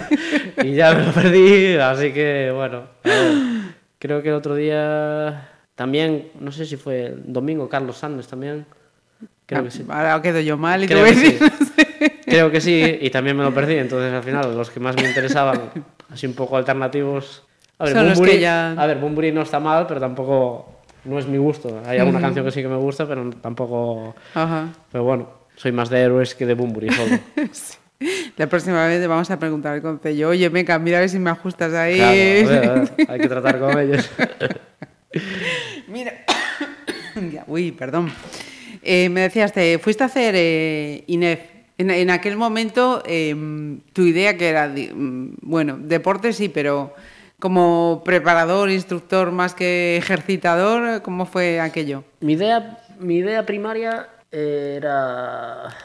y ya me lo perdí, así que bueno. creo que el otro día también, no sé si fue el domingo, Carlos Sandes también. Creo que sí. Ahora quedo yo mal y te Creo a que decir. sí. Creo que sí, y también me lo perdí, entonces al final los que más me interesaban, así un poco alternativos. A ver, Son los que ya- a ver, Bunbury no está mal, pero tampoco no es mi gusto. Hay alguna canción que sí que me gusta, pero tampoco. Ajá. Pero bueno, soy más de héroes que de Bunbury solo. La próxima vez vamos a preguntar al concello, oye, Meca, mira a ver si me ajustas ahí. Claro, a ver, a ver, hay que tratar con ellos. Mira. Ya, Uy, perdón. Eh, me decías, te fuiste a hacer eh, INEF. En, en aquel momento, eh, tu idea que era, mm, bueno, deporte sí, pero como preparador, instructor más que ejercitador, ¿cómo fue aquello? Mi idea, mi idea primaria era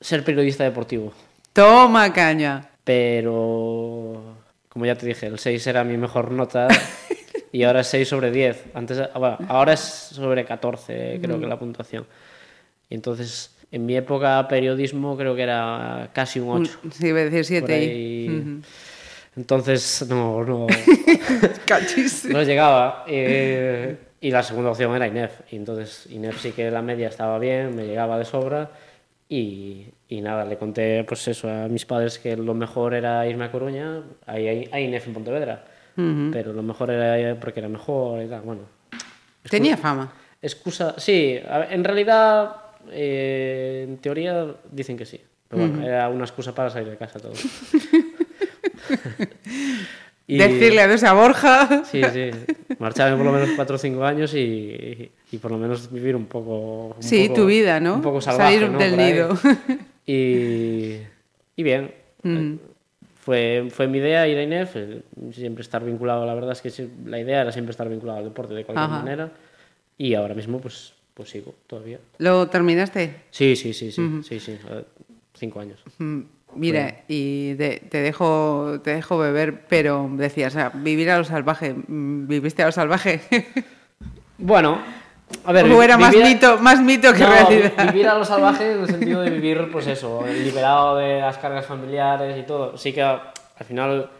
ser periodista deportivo. Toma caña. pero como ya te dije, el 6 era mi mejor nota y ahora es 6 sobre 10. Antes, ah, bueno, ahora es sobre 14, creo que la puntuación. Y entonces, en mi época periodismo creo que era casi un 8. Sí, iba a decir por 7 ahí. Entonces, no, no, no llegaba. Eh, y la segunda opción era INEF. Y entonces INEF sí que la media estaba bien, me llegaba de sobra. Y, y nada, le conté pues eso a mis padres que lo mejor era irme a Coruña, hay, hay INEF en Pontevedra. Pero lo mejor era porque era mejor y tal. Bueno, Tenía fama. excusa. Sí, en realidad, eh, en teoría dicen que sí. Pero bueno, era una excusa para salir de casa todo. Y- Decirle adiós a Borja. Sí, sí. Marcharme por lo menos 4 o 5 años y, y por lo menos vivir un poco. un Sí, poco- tu vida, ¿no? Un poco salvaje. Salir ¿no? del nido. Y, y bien. Fue, fue mi idea ir a INEF, eh, siempre estar vinculado. La verdad es que la idea era siempre estar vinculado al deporte de cualquier Ajá. manera. Y ahora mismo, pues, pues sigo todavía. ¿Lo terminaste? Sí, sí, sí, sí. sí, sí. eh, Cinco años. Mm, Mira, y de- te, dejo, te dejo beber, pero decías, o sea, vivir a lo salvaje. mm, ¿Viviste a lo salvaje? Bueno, a ver. ¿O era más vivir- mito, más mito que No, realidad? vi- vivir a lo salvaje en el sentido de vivir, pues eso, liberado de las cargas familiares y todo. Sí que al final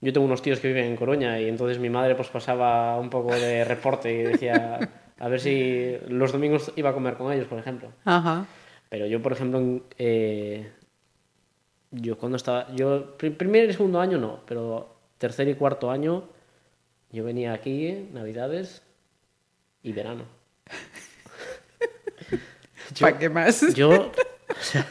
yo tengo unos tíos que viven en Coruña y entonces mi madre pues pasaba un poco de reporte y decía a ver si los domingos iba a comer con ellos, por ejemplo. Ajá. Pero yo, por ejemplo, eh, yo cuando estaba, yo pri- primer y segundo año no, pero tercer y cuarto año yo venía aquí, navidades y verano. ¿Para qué más? Yo, o sea,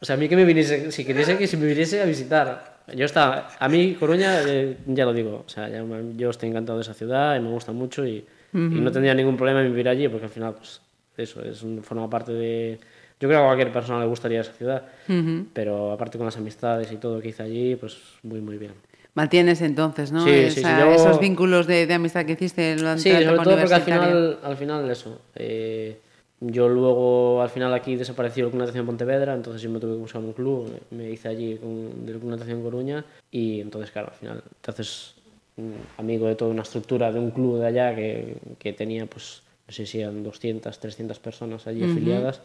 o sea, a mí que me viniese, si queriese que si me viniese a visitar. Yo estaba, a mí Coruña, eh, ya lo digo, o sea, ya yo estoy encantado de esa ciudad y me gusta mucho y, y no tendría ningún problema en vivir allí porque al final, pues, eso, es un- forma parte de... Yo creo que a cualquier persona le gustaría esa ciudad, pero aparte con las amistades y todo que hice allí, pues muy, muy bien. Mantienes entonces, ¿no? Sí, sí, sí, Esa- yo- Esos vínculos de, de amistad que hiciste durante Sí, sobre todo porque al final, al final eso. eh, yo luego, al final aquí desapareció el Club Natación Pontevedra, entonces yo me tuve que buscar un club, me hice allí con del Club Natación Coruña y entonces, claro, al final, entonces, mm, amigo de toda una estructura de un club de allá que, que tenía, pues, no sé si eran 200, 300 personas allí afiliadas.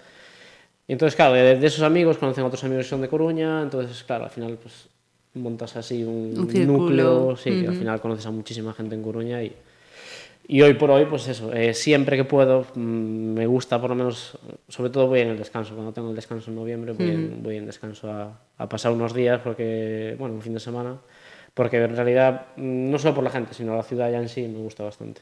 Y entonces, claro, de, de esos amigos conocen a otros amigos que son de Coruña, entonces, claro, al final, pues montas así un, Un núcleo, sí, que al final conoces a muchísima gente en Coruña y, y hoy por hoy, pues eso, eh, siempre que puedo, mm, me gusta por lo menos, sobre todo voy en el descanso, cuando tengo el descanso en noviembre, voy, en, voy en descanso a, a pasar unos días, porque, bueno, un fin de semana, porque en realidad, mm, no solo por la gente, sino la ciudad ya en sí me gusta bastante.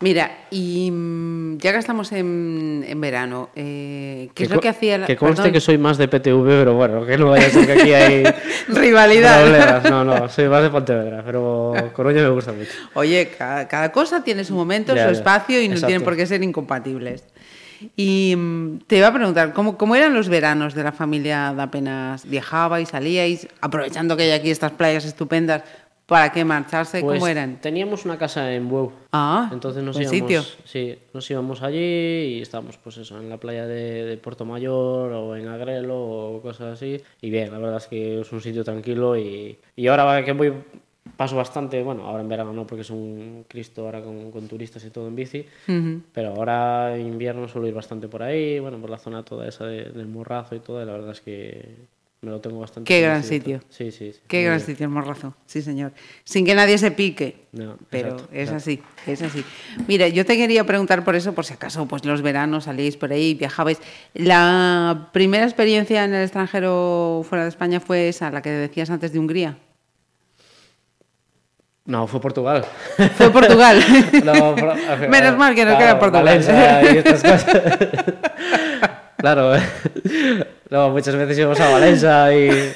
Mira, y mm, ya que estamos en, en verano, eh, ¿qué es Que lo co- que hacía la... Que conste perdón, que soy más de PTV, pero bueno, que no vaya a ser que aquí hay Rivalidad. problemas. No, no, soy más de Pontevedra, pero Coruña me gusta mucho. Oye, cada, cada cosa tiene su momento, Ya, su ya. espacio y no tienen por qué ser incompatibles. Y mm, te iba a preguntar, ¿cómo, ¿cómo eran los veranos de la familia de apenas viajabais, salíais, aprovechando que hay aquí estas playas estupendas, ¿para qué marcharse? Pues ¿Cómo eran? Teníamos una casa en Bueu. Ah, Entonces nos íbamos, sitio. sí, nos íbamos allí y estábamos pues eso, en la playa de, de Puerto Mayor o en Agrelo o cosas así. Y bien, la verdad es que es un sitio tranquilo y, y ahora que voy paso bastante, bueno, ahora en verano no porque es un Cristo ahora con, con turistas y todo en bici, pero ahora en invierno suelo ir bastante por ahí, bueno, por la zona toda esa de- del Morrazo y todo, y la verdad es que me lo tengo bastante Qué gran sitio. Sí, sí, sí. Qué muy gran bien. sitio el morrazo, sí señor. Sin que nadie se pique. No, Pero exacto, es exacto. así, es así. Mira, yo te quería preguntar por eso, por si acaso, pues los veranos salíais por ahí, viajabais. La primera experiencia en el extranjero fuera de España fue esa, la que decías antes de Hungría. No, fue Portugal. Fue Portugal. No, por- Menos mal que no claro, queda Portugal. Valencia y estas cosas. claro. No, muchas veces íbamos a Valencia y...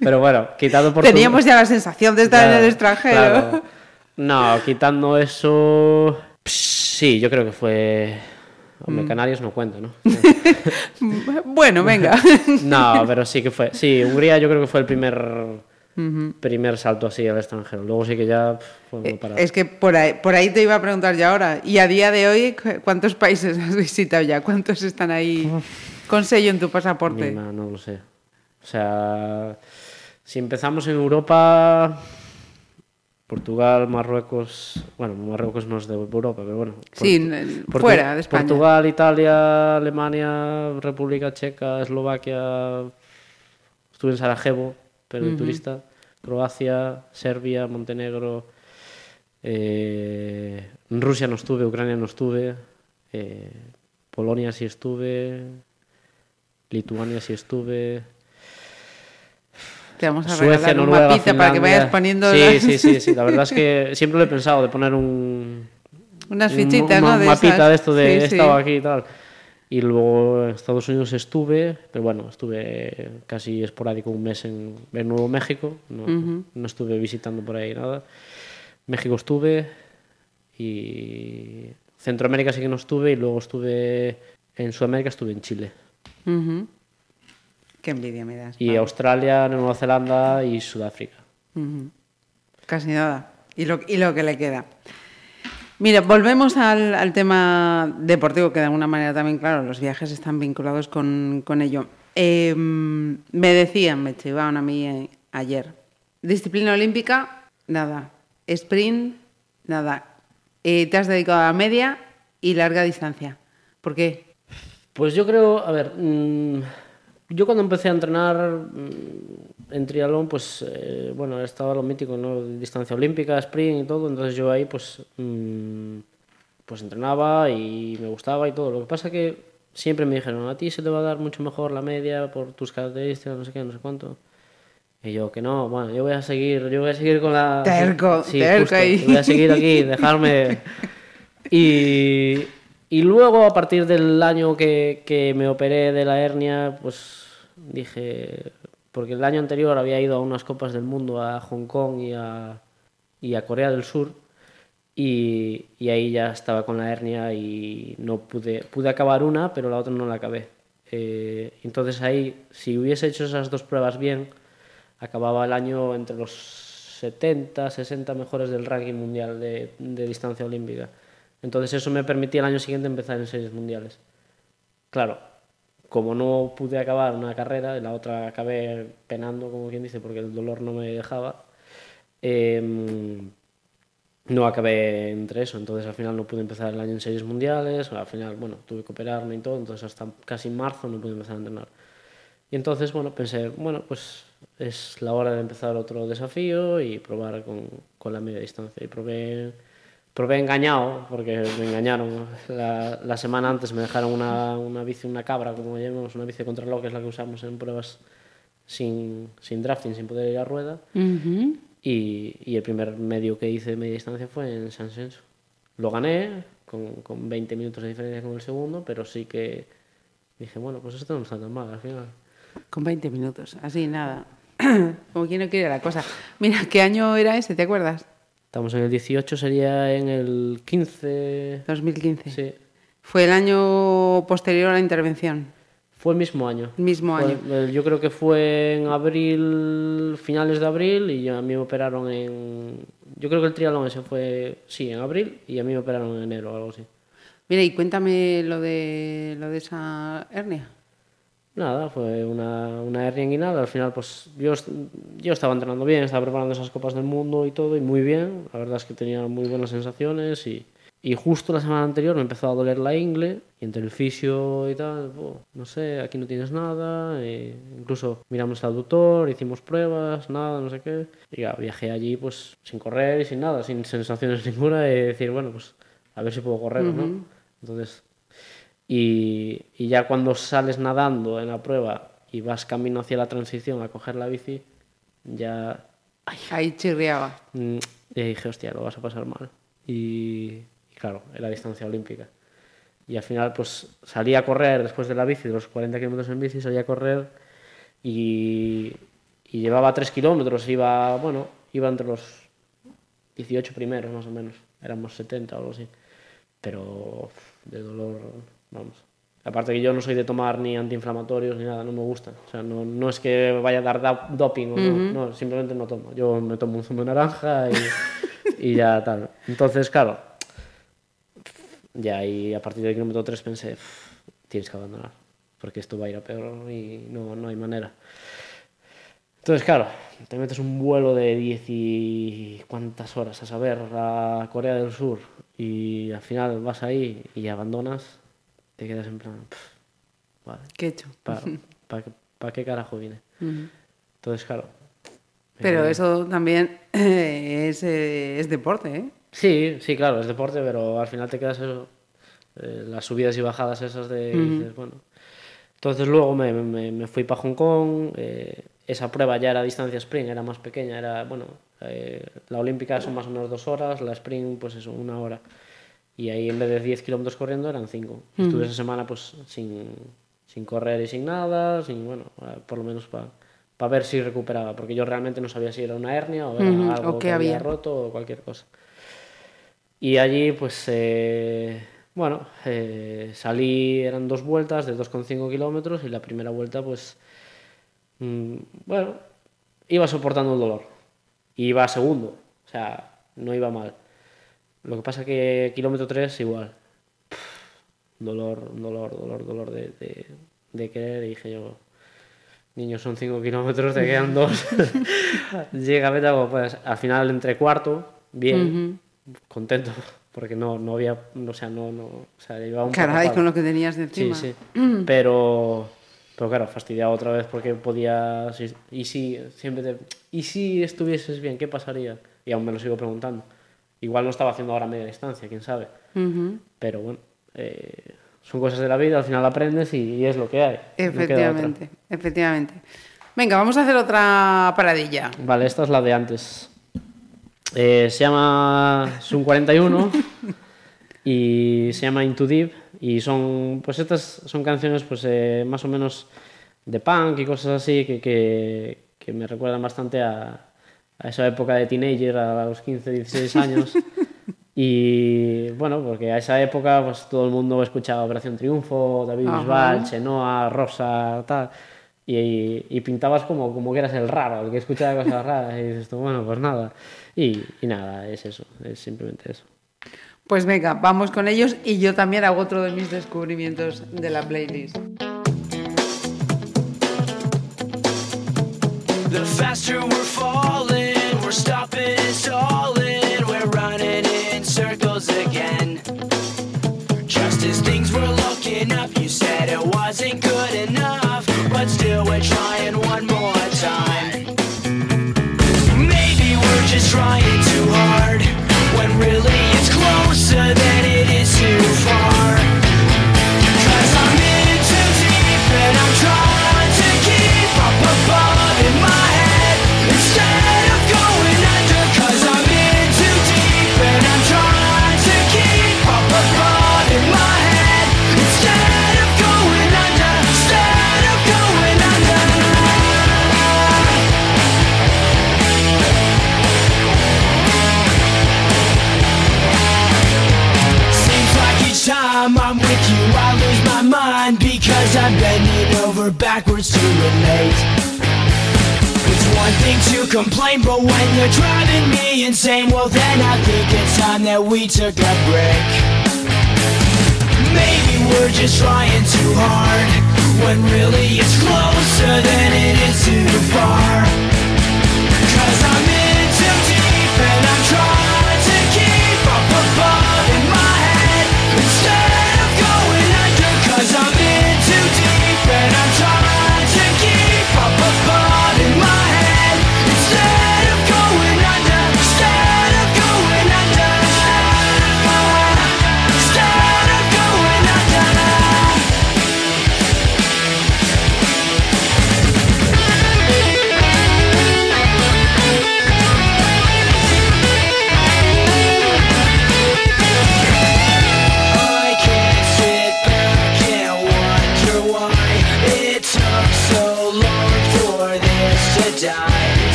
Pero bueno, quitando Portugal... Teníamos ya la sensación de estar en el extranjero. claro. No, quitando eso... Sí, yo creo que fue... Hombre, Mm. Canarias no cuenta, ¿no? Bueno, venga. No, pero sí que fue. Sí, Hungría yo creo que fue el primer primer salto así al extranjero. Luego sí que ya no parar. Eh, Es que por ahí, por ahí te iba a preguntar ya ahora. Y a día de hoy, ¿cu- ¿cuántos países has visitado ya? ¿Cuántos están ahí con sello en tu pasaporte? Mima, no lo sé. O sea, si empezamos en Europa, Portugal, Marruecos, bueno, Marruecos no es de Europa, pero bueno. Sí, Portu- fuera de España. Portugal, Italia, Alemania, República Checa, Eslovaquia, estuve en Sarajevo, pero de turista, Croacia, Serbia, Montenegro, eh, Rusia no estuve, Ucrania no estuve, eh, Polonia sí estuve, Lituania sí estuve, Te vamos a Suecia, Noruega, mapita para que vayas poniendo Sí, las- sí, sí, sí, la verdad es que siempre lo he pensado de poner un unas un- fichitas, un ¿no? De mapita esas. de esto de Sí, he sí. estado aquí y tal. Y luego en Estados Unidos estuve, pero bueno, estuve casi esporádico un mes en, en Nuevo México, no, no estuve visitando por ahí nada. México estuve y Centroamérica sí que no estuve y luego estuve en Sudamérica estuve en Chile. Ujú. Qué envidia me das. Y Australia, Nueva Zelanda y Sudáfrica. Ujú. Casi nada. Y lo, y lo que le queda. Mira, volvemos al, tema deportivo, que de alguna manera también, claro, los viajes están vinculados con, con ello. Eh, me decían, me chivaban a mí eh, ayer, disciplina olímpica, nada. Sprint, nada. Eh, te has dedicado a media y larga distancia. ¿Por qué? Pues yo creo, a ver, mm, yo cuando empecé a entrenar mm, en triatlón, pues eh, bueno, estaba lo mítico, ¿no? Distancia olímpica, sprint y todo, entonces yo ahí pues, mm, pues entrenaba y me gustaba y todo. Lo que pasa que siempre me dijeron, a ti se te va a dar mucho mejor la media por tus características, no sé qué, no sé cuánto. Y yo que no, bueno, yo voy a seguir, yo voy a seguir con la... Terco, sí, terco justo, ahí. Voy a seguir aquí, dejarme... Y, y luego, a partir del año que, que me operé de la hernia, pues dije, porque el año anterior había ido a unas copas del mundo a Hong Kong y a, y a Corea del Sur, y, y ahí ya estaba con la hernia y no pude, pude acabar una, pero la otra no la acabé. Eh, entonces ahí, si hubiese hecho esas dos pruebas bien, acababa el año entre los 70, 60 mejores del ranking mundial de, de distancia olímpica. Entonces eso me permitía el año siguiente empezar en series mundiales. Claro, como no pude acabar una carrera, la otra acabé penando, como quien dice, porque el dolor no me dejaba, em, no acabé entre eso, entonces al final no pude empezar el año en series mundiales, al final, bueno, tuve que operarme y todo, entonces hasta casi marzo no pude empezar a entrenar. Y entonces, bueno, pensé, bueno, pues es la hora de empezar otro desafío y probar con, con la media distancia. Y probé, probé engañado, porque me engañaron. La, la semana antes me dejaron una, una bici, una cabra, como llamamos, una bici de contrarreloj, que es la que usamos en pruebas sin, sin drafting, sin poder ir a rueda. Ujú. Y, y el primer medio que hice de media distancia fue en San Senso. Lo gané con, con 20 minutos de diferencia con el segundo, pero sí que dije, bueno, pues esto no está tan mal al final. Con 20 minutos, así nada. Como quien no quiere la cosa. Mira, ¿qué año era ese? ¿Te acuerdas? Estamos en el 18, sería en el 15. 2015. Sí, Fue el año posterior a la intervención. fue el mismo año. Mismo año. yo creo que fue en abril, finales de abril, y a mí me operaron en. Yo creo que el triatlón ese fue, sí, en abril, y a mí me operaron en enero o algo así. Mira, y cuéntame lo de, lo de esa hernia. Nada, fue una, una hernia inguinal. Al final, pues yo, yo estaba entrenando bien, estaba preparando esas copas del mundo y todo, y muy bien. La verdad es que tenía muy buenas sensaciones. Y, y justo la semana anterior me empezó a doler la ingle, y entre el fisio y tal, "Oh, no sé, aquí no tienes nada. e incluso miramos al doctor, hicimos pruebas, nada, no sé qué. Y ya, viajé allí, pues sin correr y sin nada, sin sensaciones ninguna, y decir, bueno, pues a ver si puedo correr o no. Entonces, y, y ya cuando sales nadando en la prueba y vas camino hacia la transición a coger la bici, ya ay, Ahí chirriaba. mm, y dije, hostia, lo vas a pasar mal. Y, y claro, era distancia olímpica. Y al final, pues salí a correr después de la bici, de los 40 kilómetros en bici, salí a correr y, y llevaba 3 kilómetros, iba, bueno, iba entre los 18 primeros más o menos, éramos 70 o algo así. Pero de dolor, vamos. Aparte que yo no soy de tomar ni antiinflamatorios ni nada, no me gusta. O sea, no, no es que vaya a dar da- doping o no, no, simplemente no tomo. Yo me tomo un zumo de naranja y, y ya tal. Entonces, claro, ya y a partir del kilómetro 3 pensé, "Uf, tienes que abandonar, porque esto va a ir a peor y no, no hay manera. Entonces, claro, te metes un vuelo de 10 y cuántas horas a saber a Corea del Sur y al final vas ahí y abandonas, te quedas en plan, "Pff, vale, ¿Qué he hecho? ¿para qué carajo vine? Entonces, claro. Pero eso también es, eh, es deporte, ¿eh? Sí, sí, claro, es deporte, pero al final te quedas eso, eh, las subidas y bajadas esas de, dices, bueno. Entonces luego me, me, me fui para Hong Kong, eh, esa prueba ya era distancia sprint, era más pequeña, era, bueno, eh, la olímpica son más o menos dos horas, la sprint pues eso, una hora. Y ahí en vez de 10 kilómetros corriendo eran 5. Estuve esa semana pues sin, sin correr y sin nada, sin, bueno, eh, por lo menos para ver si recuperaba, porque yo realmente no sabía si era una hernia o era algo o que había había. roto o cualquier cosa. Y allí, pues, eh, bueno, eh, salí, eran dos vueltas de 2,5 kilómetros y la primera vuelta, pues, mm, bueno, iba soportando el dolor. Iba segundo, o sea, no iba mal. Lo que pasa que kilómetro 3 igual. Dolor, dolor, dolor, dolor de, de, de querer. Y dije yo, niños, son 5 kilómetros, te quedan dos. Llega, vete como puedas. Al final, entre cuarto, bien, contento, porque no, no había, o sea, no, no, o sea, llevaba un Caray, con lo que tenías de Sí, encima. sí. Pero, pero claro, fastidiado otra vez porque podía. Y si siempre te. ¿Y si estuvieses bien? ¿Qué pasaría? Y aún me lo sigo preguntando. Igual no estaba haciendo ahora media distancia, quién sabe. Ujú. Pero bueno, eh, son cosas de la vida, al final aprendes y, y es lo que hay. no. Efectivamente, efectivamente. Venga, vamos a hacer otra paradilla. Vale, esta es la de antes. Eh, se llama Sun 41 y se llama Into Deep y son, pues estas son canciones pues eh, más o menos de punk y cosas así que, que, que me recuerdan bastante a, a esa época de teenager, a los 15, 16 años. Y bueno, porque a esa época pues todo el mundo escuchaba Operación Triunfo, David Ajá. Bisbal, Chenoa, Rosa, tal. Y, y pintabas como, como que eras el raro, el que escuchaba cosas raras. Y dices tú, bueno, pues nada. Y, y nada, es eso, es simplemente eso. Pues venga, vamos con ellos y yo también hago otro de mis descubrimientos de la playlist. The faster we're falling, stopping and. We're running in circles again. Just as things were looking up, you said it wasn't good enough. But still, we're trying one more time. Maybe we're just trying too hard. When really it's closer than it relate. It's one thing to complain, but when you're driving me insane, well then I think it's time that we took a break. Maybe we're just trying too hard, when really it's closer than it is too far.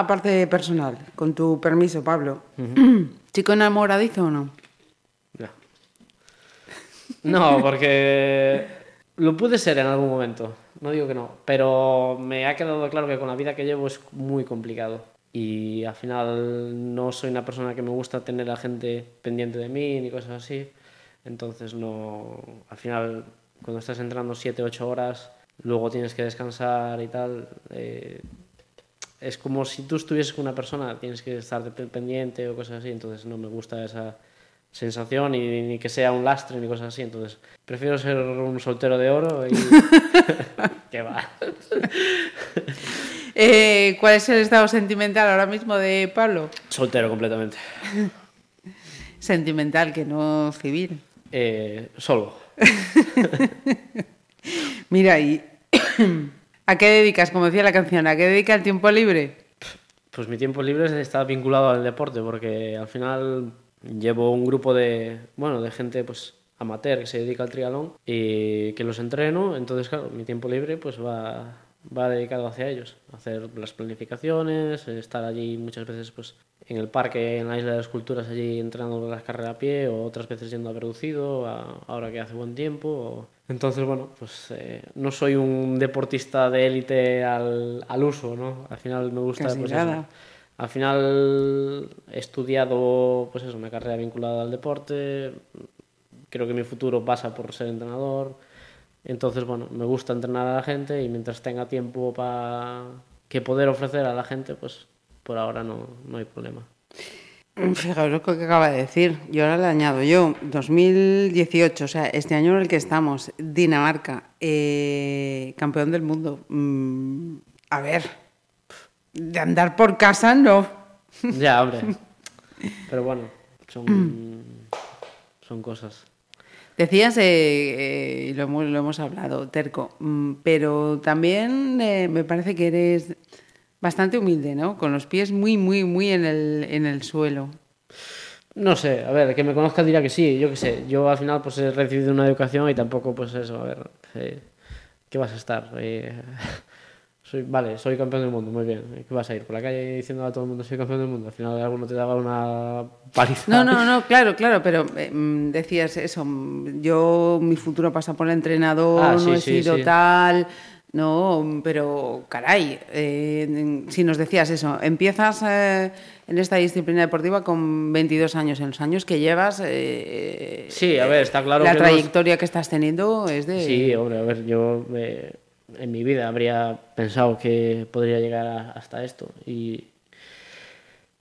La parte personal, con tu permiso, Pablo. ¿Chico enamoradizo o no? No. No, porque lo pude ser en algún momento, no digo que no, pero me ha quedado claro que con la vida que llevo es muy complicado. Y al final no soy una persona que me gusta tener a gente pendiente de mí ni cosas así. Entonces no, al final cuando estás entrando 7, 8 horas, luego tienes que descansar y tal, eh, es como si tú estuvieses con una persona, tienes que estar pendiente o cosas así, entonces no me gusta esa sensación y ni que sea un lastre ni cosas así, entonces prefiero ser un soltero de oro y... que va. Eh, ¿Cuál es el estado sentimental ahora mismo de Pablo? Soltero completamente. Sentimental, que no civil. Eh, solo. Mira, ¿y a qué dedicas, como decía la canción, a qué dedica el tiempo libre? Pues mi tiempo libre está vinculado al deporte porque al final llevo un grupo de, bueno, de gente pues amateur que se dedica al triatlón y que los entreno, entonces claro, mi tiempo libre pues va, va dedicado hacia ellos, hacer las planificaciones, estar allí muchas veces pues en el parque, en la isla de las culturas allí entrenando las carreras a pie o otras veces yendo a reducido ahora que hace buen tiempo. o- Entonces, bueno, pues eh, no soy un deportista de élite al, al uso, ¿no? Al final me gusta Casi pues, eso, nada. al final he estudiado pues eso, una carrera vinculada al deporte. Creo que mi futuro pasa por ser entrenador. Entonces, bueno, me gusta entrenar a la gente y mientras tenga tiempo para que poder ofrecer a la gente, pues por ahora no, no hay problema. Fijaos lo que acaba de decir. Y ahora le añado yo, 2018, o sea, este año en el que estamos, Dinamarca, eh, campeón del mundo. Mm, a ver, de andar por casa no. Ya, hombre. Pero bueno, son, son cosas. Decías, eh, eh, y lo, hemos, lo hemos hablado, terco, mm, pero también eh, me parece que eres bastante humilde, ¿no? Con los pies muy, muy, muy en el, en el suelo. No sé, a ver, que me conozca dirá que sí, yo qué sé. Yo al final pues he recibido una educación y tampoco pues eso, a ver, eh, ¿qué vas a estar? Eh, soy, vale, soy campeón del mundo, muy bien. ¿Qué vas a ir por la calle diciendo a todo el mundo soy campeón del mundo? Al final alguno te daba una paliza. No, no, no, claro, claro, pero eh, decías eso, yo mi futuro pasa por el entrenador, Ah, no he sí, sido sí. tal, no, pero caray, eh, si nos decías eso, empiezas eh, en esta disciplina deportiva con 22 años, en los años que llevas, eh, Sí, a ver, está claro la que trayectoria que estás teniendo es de... Sí, hombre, a ver, yo eh, en mi vida habría pensado que podría llegar a- hasta esto y,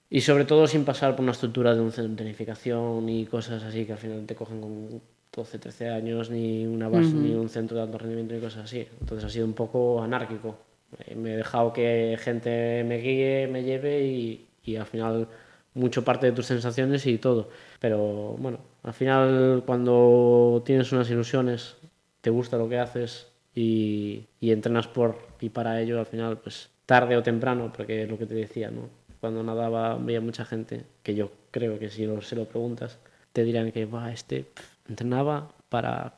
y sobre todo sin pasar por una estructura de un centro de tecnificación ni cosas así que al final te cogen con 12, 13 años, ni una base, ni un centro de alto rendimiento ni cosas así. Entonces ha sido un poco anárquico. Eh, me he dejado que gente me guíe, me lleve y, y al final mucho parte de tus sensaciones y todo. Pero bueno, al final cuando tienes unas ilusiones, te gusta lo que haces y, y entrenas por y para ello, al final pues tarde o temprano, porque es lo que te decía, ¿no? Cuando nadaba veía mucha gente, que yo creo que si lo- se lo preguntas, te dirán que va este pf, entrenaba para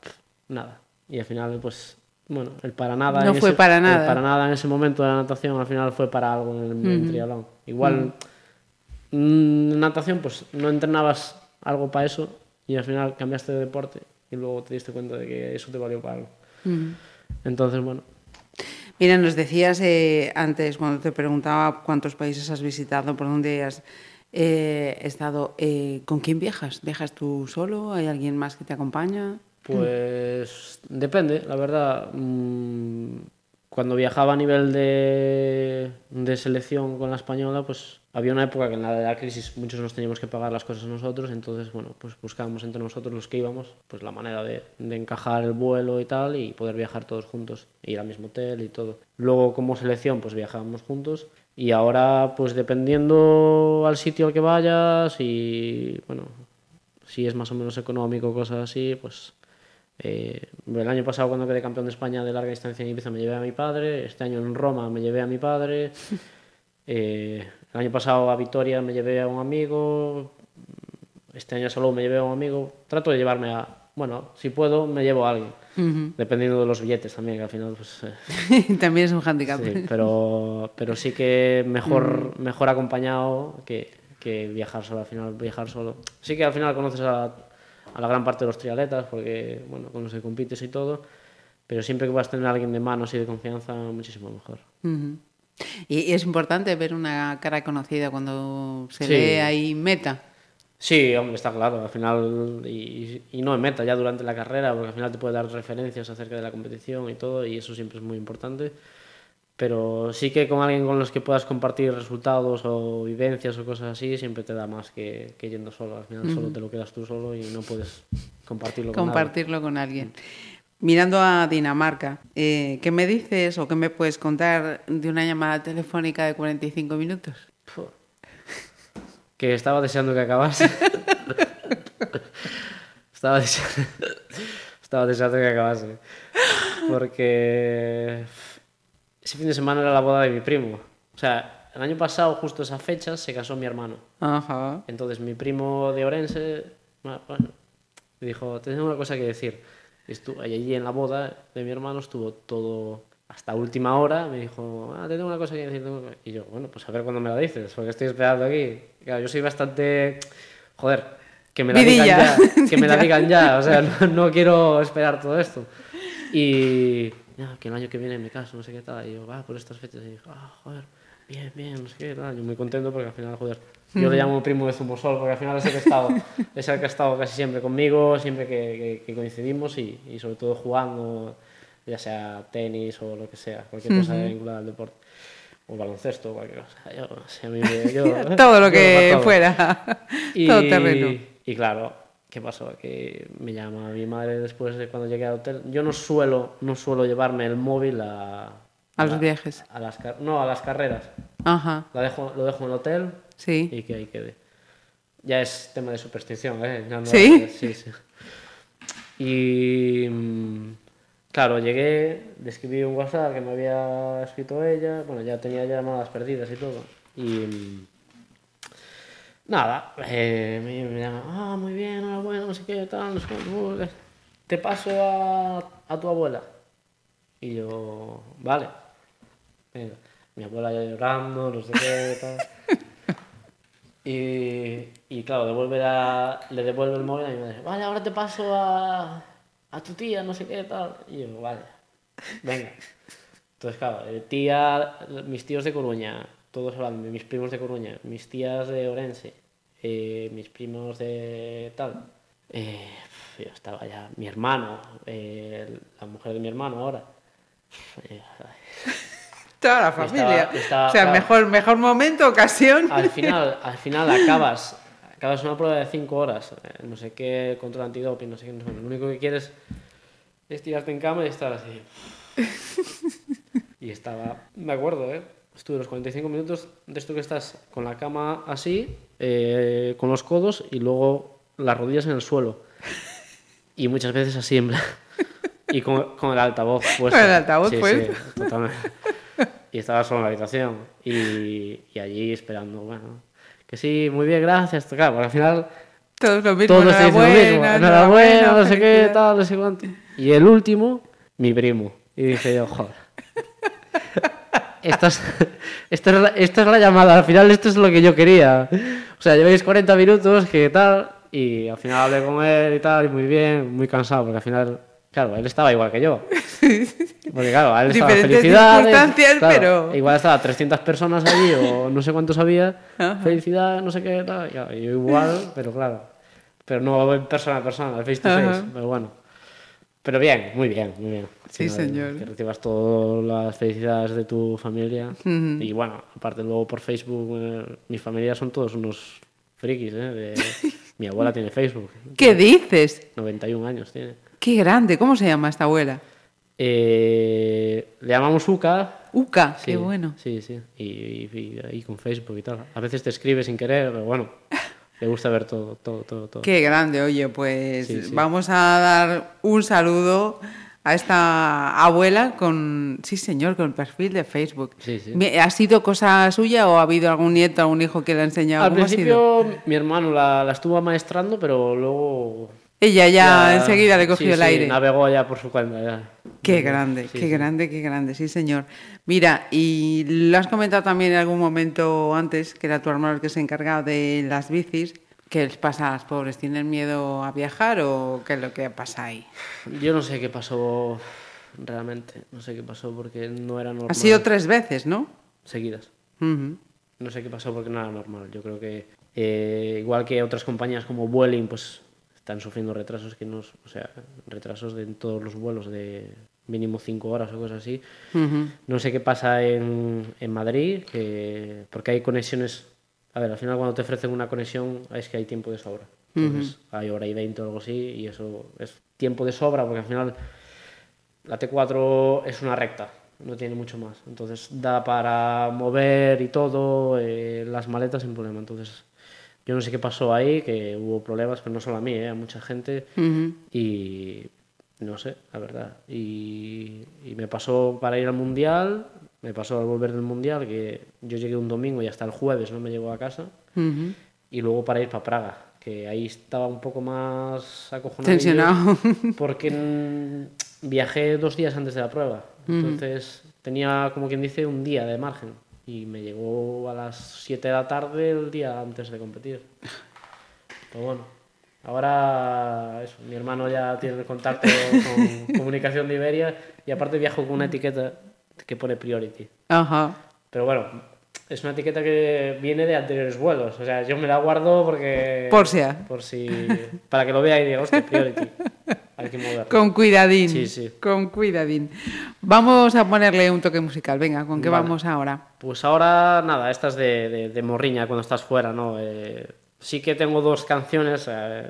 nada. Y al final, pues, bueno, el para nada. No en fue ese- para el nada. para nada en ese momento de la natación, al final fue para algo en el, el triatlón. Igual, mm, en natación, pues no entrenabas algo para eso y al final cambiaste de deporte y luego te diste cuenta de que eso te valió para algo. Entonces, bueno, Mira, nos decías eh, antes, cuando te preguntaba cuántos países has visitado, por dónde has eh, estado, eh, ¿con quién viajas? ¿Viajas tú solo? ¿Hay alguien más que te acompaña? Pues depende, la verdad. Mm, Cuando viajaba a nivel de, de selección con la española, pues había una época que en la de la crisis muchos nos teníamos que pagar las cosas nosotros, entonces bueno, pues buscábamos entre nosotros los que íbamos, pues la manera de, de encajar el vuelo y tal y poder viajar todos juntos, ir al mismo hotel y todo. Luego como selección pues viajábamos juntos y ahora pues dependiendo al sitio al que vayas y bueno, si es más o menos económico, cosas así, pues eh, el año pasado cuando quedé campeón de España de larga distancia en Ibiza me llevé a mi padre, este año en Roma me llevé a mi padre, eh, el año pasado a Vitoria me llevé a un amigo, este año solo me llevé a un amigo, trato de llevarme a, bueno, si puedo me llevo a alguien, dependiendo de los billetes también, que al final pues... eh, También es un handicap. Sí, pero, pero sí que mejor, mejor acompañado que, que viajar solo. Al final, viajar solo. Sí que al final conoces a, a la gran parte de los triatletas, porque, bueno, con los que compites y todo, pero siempre que vas a tener a alguien de manos y de confianza, muchísimo mejor. Ujú. y, y es importante ver una cara conocida cuando se Sí. ve ahí meta. Sí, hombre, está claro. Al final, y, y no en meta, ya durante la carrera, porque al final te puede dar referencias acerca de la competición y todo, y eso siempre es muy importante. Pero sí que con alguien con los que puedas compartir resultados o vivencias o cosas así, siempre te da más que, que yendo solo. Al final solo te lo quedas tú solo y no puedes compartirlo con nadie. compartirlo con alguien. Mirando a Dinamarca, eh, ¿qué me dices o qué me puedes contar de una llamada telefónica de 45 minutos? Que estaba deseando que acabase. estaba, deseando, estaba deseando que acabase. Porque ese fin de semana era la boda de mi primo. O sea, el año pasado, justo esa fecha, se casó mi hermano. Ajá. Entonces mi primo de Orense, bueno, me dijo, te tengo una cosa que decir. Y allí en la boda de mi hermano estuvo todo hasta última hora. Me dijo, ah, te tengo una cosa que decir. tengo una cosa". Y yo, bueno, pues a ver cuándo me la dices, porque estoy esperando aquí. Claro, yo soy bastante, joder, que me la digan ya, que me la digan ya. O sea, no, no quiero esperar todo esto. Y ya, que el año que viene me caso, no sé qué tal. Y yo, va, por estas fechas. Y dijo, ah, joder, bien, bien, no sé qué tal. Yo muy contento porque al final, joder, yo le llamo primo de Zumosol porque al final es el que ha estado, es el que ha estado casi siempre conmigo, siempre que, que- que coincidimos y, y sobre todo jugando, ya sea tenis o lo que sea, cualquier cosa vinculada al deporte. o baloncesto, cualquier cosa. Yo, sí, a mí me- yo- Todo lo que todo. fuera. Y, Todo terreno. Y claro, ¿qué pasó? Que me llama mi madre después de cuando llegué al hotel. Yo no suelo, no suelo llevarme el móvil a... A los viajes. A las, no, a las carreras. Ajá, La dejo, lo dejo en el hotel sí. y que ahí quede. Ya es tema de superstición, ¿eh? No- ¿Sí? Sí, sí. Y... Claro, llegué, le escribí un WhatsApp que me había escrito ella, bueno, ya tenía llamadas perdidas y todo. Y... Nada, eh, me, me llama, ah, muy bien, enhorabuena, no sé qué, tal, no sé uh, te paso a, a tu abuela. Y yo, vale. Mi abuela ya llorando, no sé qué, tal. Y, y claro, devuelve la- le devuelve el móvil y me dice, vale, ahora te paso a, a tu tía, no sé qué, tal. Y yo, vale, venga. Entonces, claro, eh, tía, mis tíos de Coruña, todos hablando, mis primos de Coruña, mis tías de Orense, eh, mis primos de tal. Eh, yo estaba ya, mi hermano, eh, la mujer de mi hermano ahora. Toda la Estaba- familia. estaba- o sea, claro. mejor, mejor momento, ocasión. al final, al final acabas, acabas una prueba de 5 horas, eh, no sé qué, control antidoping, no sé qué, no sé. Lo único que quieres es tirarte en cama y estar así. Y estaba, me acuerdo, ¿eh? Estuve los 45 minutos de esto que estás con la cama así, eh, con los codos y luego las rodillas en el suelo. Y muchas veces así en plan- Y con, con el altavoz puesto. Con el altavoz Sí, sí, puesto. totalmente. Y estaba solo en la habitación. Y, y allí esperando, bueno. Que sí, muy bien, gracias. Claro, porque al final Todos lo mismo. todos dicen lo mismo. enhorabuena, Enhorabuena, no sé qué, tal, no sé cuánto. Y el último, mi primo. Y dije yo, joder. Esta es, esta, es la, esta es la llamada, al final esto es lo que yo quería. O sea, lleváis 40 minutos, que tal, y al final hablé con él y tal, y muy bien, muy cansado, porque al final, claro, él estaba igual que yo. Porque claro, a él estaba circunstancias, claro, pero- Igual estaba 300 personas allí, o no sé cuántos había, Ajá. felicidad, no sé qué, tal, claro, yo igual, pero claro. Pero no en persona a persona, face to face, Ajá. pero bueno. Pero bien, muy bien, muy bien. Sí, final, señor. Que recibas todas las felicidades de tu familia. Y bueno, aparte luego por Facebook, eh, mi familia son todos unos frikis, ¿eh? De- mi abuela tiene Facebook. ¿Qué dices? 91 años tiene. Qué grande. ¿Cómo se llama esta abuela? Eh, le llamamos Uca. Uca. Sí, Qué bueno. Sí, sí. Y, y- con Facebook y tal. A veces te escribe sin querer, pero bueno, le gusta ver todo, todo, todo. todo. Qué grande. Oye, pues Sí, sí. vamos a dar un saludo a esta abuela con, sí señor, con perfil de Facebook. Sí, sí. ¿Ha sido cosa suya o ha habido algún nieto, algún hijo que le ha enseñado? Al principio mi hermano la, la estuvo maestrando, pero luego... Ella ya, enseguida le cogió sí, el sí, aire. navegó ya por su cuenta. Ya. Qué grande, Sí, qué grande, qué grande, sí señor. Mira, y lo has comentado también en algún momento antes, que era tu hermano el que se encargaba de las bicis. ¿Qué les pasa a las pobres? ¿Tienen miedo a viajar o qué es lo que pasa ahí? Yo no sé qué pasó realmente. No sé qué pasó porque no era normal. Ha sido tres veces, ¿no? Seguidas. No sé qué pasó porque no era normal. Yo creo que eh, igual que otras compañías como Vueling, pues están sufriendo retrasos que no, o sea, retrasos de en todos los vuelos de mínimo cinco horas o cosas así. Ujú. No sé qué pasa en, en Madrid, que, porque hay conexiones. A ver, al final cuando te ofrecen una conexión es que hay tiempo de sobra. Entonces hay hora y 20 o algo así, y eso es tiempo de sobra porque al final la T4 es una recta, no tiene mucho más. Entonces da para mover y todo, eh, las maletas sin problema. Entonces yo no sé qué pasó ahí, que hubo problemas, pero no solo a mí, eh, a mucha gente. Ujú. Y no sé, la verdad. Y, y me pasó para ir al mundial, me pasó al volver del mundial, que yo llegué un domingo y hasta el jueves no me llegó a casa. Ujú. Y luego para ir para Praga, que ahí estaba un poco más acojonado. Tensionado. Porque viajé dos días antes de la prueba. Entonces tenía, como quien dice, un día de margen. Y me llegó a las 7 de la tarde el día antes de competir. Pero bueno, ahora eso, mi hermano ya tiene el contacto con comunicación de Iberia y aparte viajo con una etiqueta que pone priority. Ajá. Pero bueno, es una etiqueta que viene de anteriores vuelos. O sea, yo me la guardo porque... Por si. Por si... Para que lo vea y diga, hostia, priority. Hay que moverlo. Con cuidadín. Sí, sí. Con cuidadín. Vamos a ponerle un toque musical. Venga, ¿con qué Vale. vamos ahora? Pues ahora, nada, estas de, de, de morriña cuando estás fuera, ¿no? Eh, sí que tengo dos canciones. eh,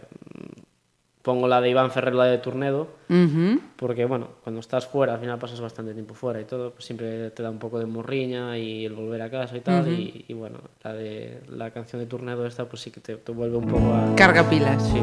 pongo la de Iván Ferrer, la de Turnedo, porque, bueno, cuando estás fuera, al final pasas bastante tiempo fuera y todo, pues siempre te da un poco de morriña y el volver a casa y tal. y, y, bueno, la de la canción de Turnedo esta, pues sí que te, te vuelve un poco a... Carga pilas. Sí,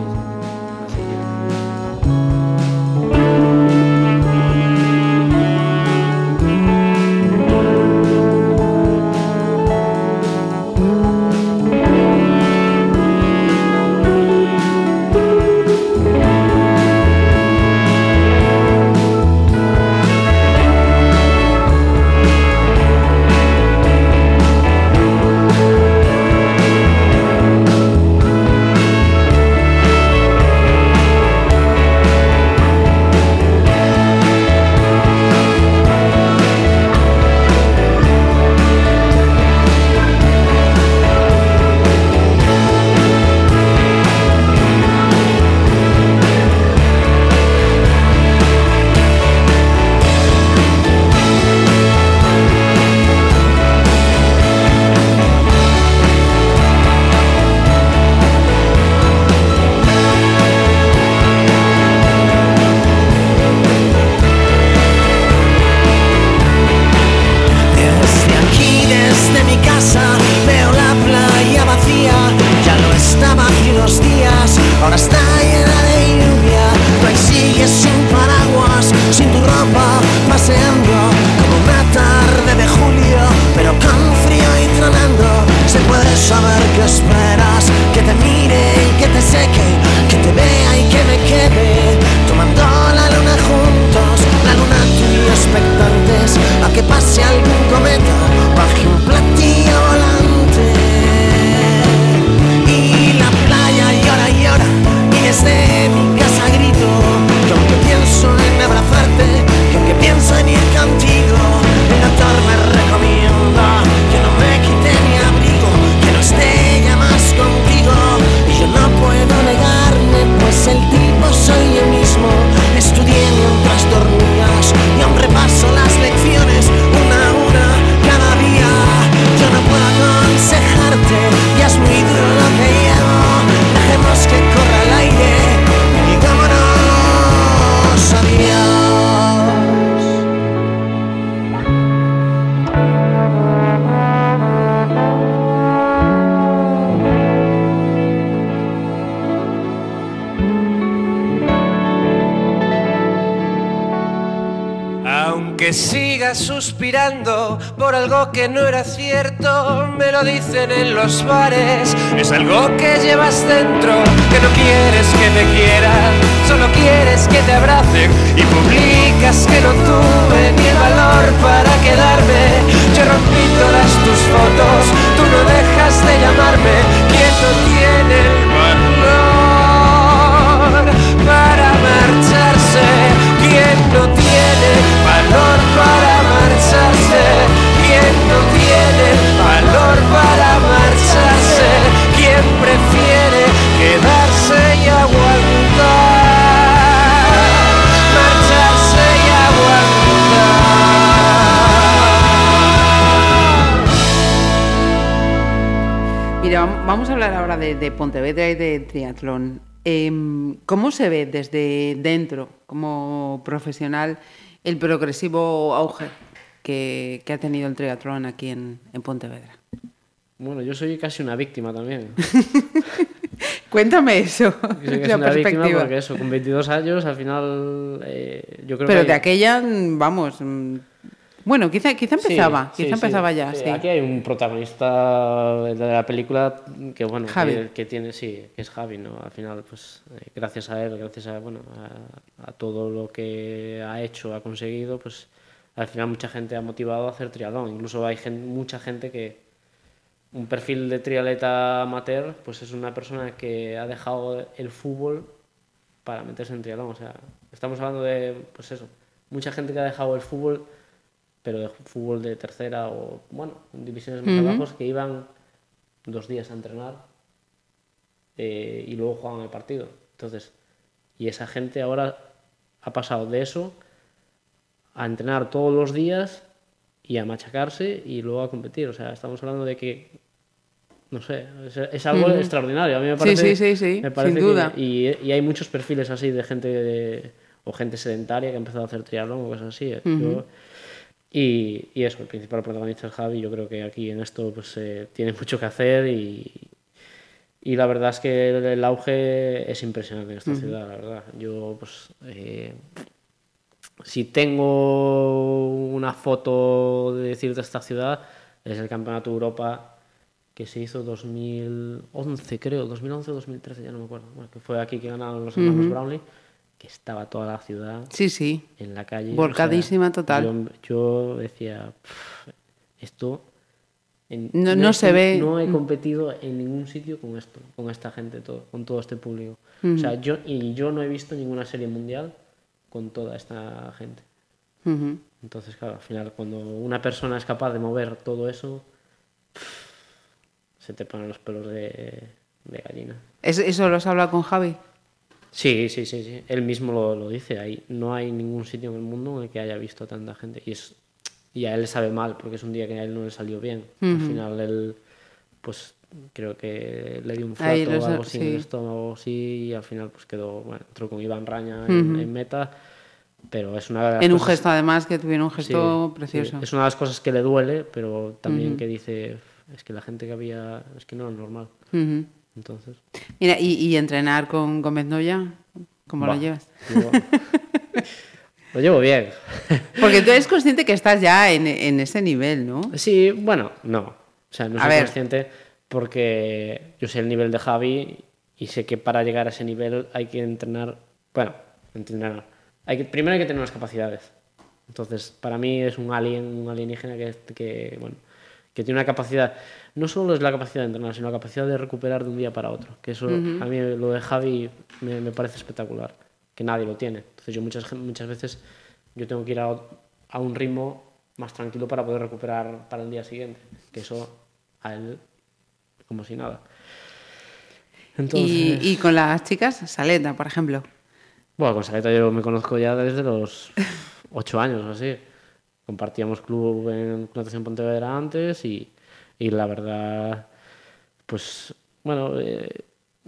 que no era cierto, me lo dicen en los bares. Es algo que llevas dentro, que no quieres que te quieran, solo quieres que te abracen y publicas que no tuve ni el valor para quedarme. Yo rompí todas tus fotos, tú no dejas de llamarme. ¿Quién no tiene el valor ¿Quién no tiene valor para marcharse? ¿Quién prefiere quedarse y aguantar? Marcharse y aguantar. Mira, vam- vamos a hablar ahora de, de Pontevedra y de triatlón. Em, ¿Cómo se ve desde dentro, como profesional, el progresivo auge que, que ha tenido el triatlón aquí en, en Pontevedra? Bueno, yo soy casi una víctima también. Cuéntame eso, Yo soy casi una víctima porque eso, con 22 años, al final, eh, yo creo Pero que... de hay- aquella, mm, vamos, mm, bueno, quizá, quizá empezaba, sí, quizá sí. empezaba ya, Sí, sí. Aquí hay un protagonista de la película que bueno Javi. Que, que tiene sí, que es Javi, ¿no? Al final, pues eh, gracias a él, gracias a bueno a, a todo lo que ha hecho, ha conseguido, pues al final mucha gente ha motivado a hacer triatlón. Incluso hay mucha gente que un perfil de triatleta amateur, pues es una persona que ha dejado el fútbol para meterse en triatlón. O sea, estamos hablando de, pues eso, mucha gente que ha dejado el fútbol, pero de fútbol de tercera o, bueno, en divisiones más abajo, que iban dos días a entrenar eh, y luego jugaban el partido. Entonces, y esa gente ahora ha pasado de eso a entrenar todos los días y a machacarse y luego a competir. O sea, estamos hablando de que, no sé, es, es algo extraordinario. A mí me Sí, parece, sí, sí, sí, me parece sin que- duda. y, y hay muchos perfiles así de gente de- o gente sedentaria que ha empezado a hacer triatlón o cosas así. eh. Yo- y, y eso, el principal protagonista es Javi. Yo creo que aquí en esto pues eh, tiene mucho que hacer y, y la verdad es que el, el auge es impresionante en esta ciudad, la verdad. Yo, pues, eh, si tengo una foto de decir de esta ciudad, es el Campeonato de Europa que se hizo 2011, creo, 2011 o 2013, ya no me acuerdo. Bueno, que fue aquí que ganaron los hermanos Brownlee, que estaba toda la ciudad Sí, sí. en la calle. Volcadísima total. Yo, yo decía, "Pff, esto... en- No- no he- se ve. No he competido en ningún sitio con esto, con esta gente, todo, con todo este público. O sea, yo, y yo no he visto ninguna serie mundial con toda esta gente. Entonces, claro, al final, cuando una persona es capaz de mover todo eso, se te ponen los pelos de, de gallina. ¿Es- ¿Eso lo has hablado con Javi? Sí, sí, sí, sí. Él mismo lo, lo dice. Ahí no hay ningún sitio en el mundo en el que haya visto tanta gente. Y, es, y a él le sabe mal, porque es un día que a él no le salió bien. Al final él, pues creo que le dio un Ahí flato lo o algo así en el sí. estómago, sí, y al final pues quedó, bueno, entró con Iván Raña en, en meta. Pero es una de las En un cosas- gesto, además, que tuvieron un sí, gesto sí. precioso. Es una de las cosas que le duele, pero también que dice, es que la gente que había, es que no era normal. Ujú. Entonces... Mira, y, y entrenar con Gómez Noya, ¿cómo va, lo llevas? lo llevo bien. Porque tú eres consciente que estás ya en, en ese nivel, ¿no? Sí, bueno, no. O sea, no A soy ver. consciente porque yo sé el nivel de Javi y sé que para llegar a ese nivel hay que entrenar. Bueno, entrenar. Hay que, primero hay que tener unas capacidades. Entonces, para mí es un alien, un alienígena que, que, bueno, que tiene una capacidad. No solo es la capacidad de entrenar, sino la capacidad de recuperar de un día para otro. Que eso, a mí lo de Javi me, me parece espectacular. Que nadie lo tiene. Entonces, yo muchas, muchas veces yo tengo que ir a, a un ritmo más tranquilo para poder recuperar para el día siguiente. Que eso a él como si nada. Entonces, Y, y con las chicas, Saleta, por ejemplo. bueno, con Saleta yo me conozco ya desde los ocho años o así. Compartíamos club en Natación Pontevedra antes y, y la verdad, pues, bueno, eh,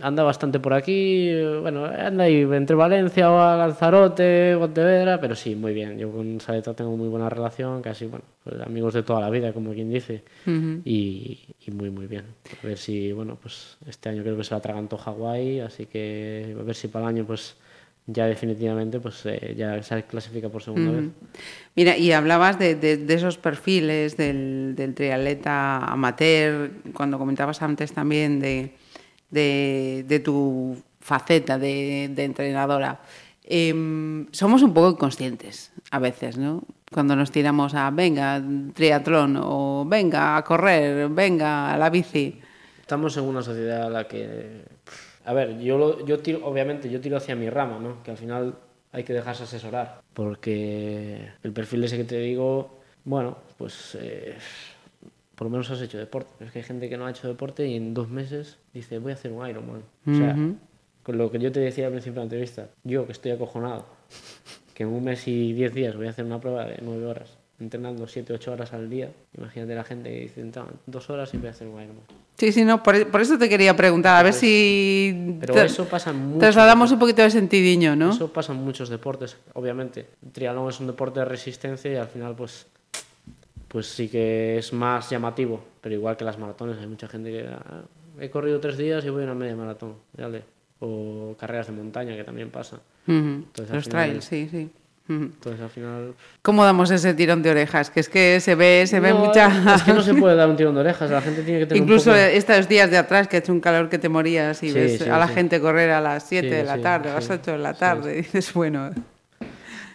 anda bastante por aquí, bueno, anda ahí entre Valencia o Lanzarote, Pontevedra, pero sí, muy bien. Yo con Saleta tengo muy buena relación, casi, bueno, pues, amigos de toda la vida, como quien dice, y, y muy, muy bien. A ver si, bueno, pues este año creo que se la atragantó Hawái, así que a ver si para el año, pues, ya definitivamente, pues, eh, ya se clasifica por segunda vez. Mira, y hablabas de, de- de esos perfiles del, del triatleta amateur, cuando comentabas antes también de, de- de tu faceta de, de entrenadora. Em, somos un poco inconscientes a veces, ¿no? Cuando nos tiramos a, venga, triatlón, o venga, a correr, venga, a la bici. Estamos en una sociedad a la que... A ver, yo, lo- yo tiro, obviamente, yo tiro hacia mi rama, ¿no? Que al final hay que dejarse asesorar. Porque el perfil ese que te digo, bueno, pues eh, por lo menos has hecho deporte. Es que hay gente que no ha hecho deporte y en dos meses dice, voy a hacer un Ironman. O sea, con lo que yo te decía al principio de la entrevista, yo que estoy acojonado, que en un mes y diez días voy a hacer una prueba de nueve horas, entrenando siete, ocho horas al día. Imagínate la gente que dice, "No, dos horas y voy a hacer un Ironman. Sí, sí, no, por, por eso te quería preguntar, a ver si Pero eso pasa en muchos trasladamos un poquito de sentidiño, ¿no? Eso pasa en muchos deportes, obviamente. El triatlón es un deporte de resistencia y al final, pues, pues sí que es más llamativo. Pero igual que las maratones, hay mucha gente que "Ah, he corrido tres días y voy a una media maratón, dale. O carreras de montaña, que también pasa. Entonces, Los trails, sí, sí. Entonces, al final. ¿Cómo damos ese tirón de orejas? Que es que se ve, se ve No, mucha. Es que no se puede dar un tirón de orejas, la gente tiene que tener Incluso un poco... estos días de atrás, que ha hecho un calor que te morías y Sí, ves sí, a la sí. gente correr a las 7 Sí, de la tarde, a las sí, 8 de la tarde, y dices, bueno.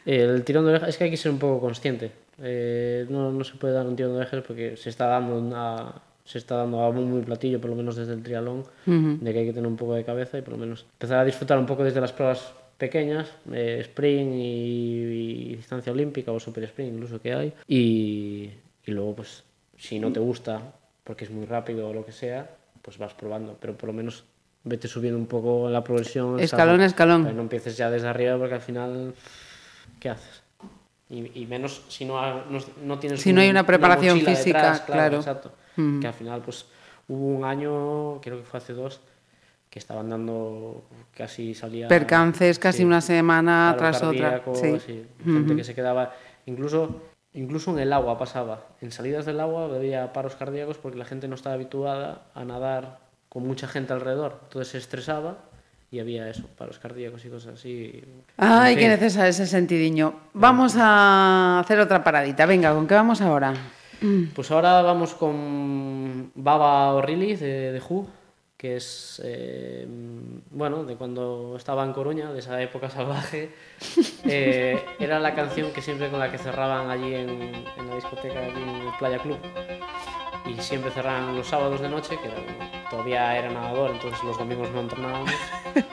El tirón de orejas es que hay que ser un poco consciente. Eh, no, no se puede dar un tirón de orejas porque se está dando una, se está dando a muy, platillo, por lo menos desde el triatlón, de que hay que tener un poco de cabeza y por lo menos empezar a disfrutar un poco desde las pruebas pequeñas, eh, sprint y, y distancia olímpica o super sprint incluso que hay. Y, y luego, pues, si no te gusta porque es muy rápido o lo que sea, pues vas probando. Pero por lo menos vete subiendo un poco la progresión. Escalón escalón. Pero no empieces ya desde arriba porque al final, ¿qué haces? Y, y menos si no, ha- no, no tienes Si no hay una preparación mochila física, detrás, claro. Exacto. Mm. Que al final, pues hubo un año, creo que fue hace dos, que estaban dando casi salía. Percances casi una semana tras otra. cardíaco, Sí. sí, Gente que se quedaba. Incluso, incluso en el agua pasaba. En salidas del agua había paros cardíacos porque la gente no estaba habituada a nadar con mucha gente alrededor. Entonces se estresaba y había eso, paros cardíacos y cosas así. Ay, En qué necesario ese sentidiño. Vamos a hacer otra paradita. Venga, ¿con qué vamos ahora? Pues ahora vamos con Baba O'Reilly de, de Who, que es, eh, bueno, de cuando estaba en Coruña, de esa época salvaje. Eh, era la canción que siempre con la que cerraban allí en, en la discoteca, allí en el Playa Club. Y siempre cerraban los sábados de noche, que era- todavía era nadador, entonces los domingos no entrenábamos.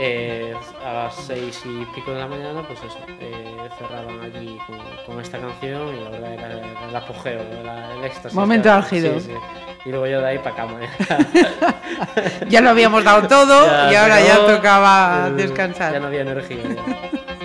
Eh, a las seis y pico de la mañana, pues eso, eh, cerraban allí con, con esta canción y la verdad era el apogeo, era el éxtasis. Momento álgido. Sí, sí. Y luego yo de ahí para cama. Ya lo habíamos dado todo Ya y ahora ya tocaba Eh, descansar. Ya no había energía. ya.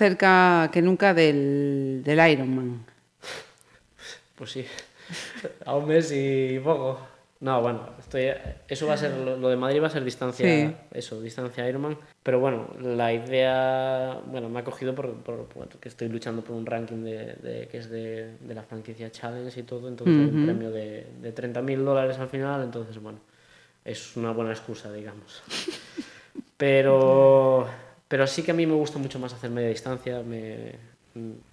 Cerca que nunca del, del Ironman. Pues sí, a un mes y poco. No, bueno, estoy, eso va a ser, lo, de Madrid va a ser distancia, Sí. eso, distancia Ironman. Pero bueno, la idea, bueno, me ha cogido por, por, por que estoy luchando por un ranking de, de- que es de, de la franquicia Challenge y todo, entonces hay un premio de, de 30.000 dólares al final, entonces bueno, es una buena excusa, digamos. Pero, pero sí que a mí me gusta mucho más hacer media distancia, me,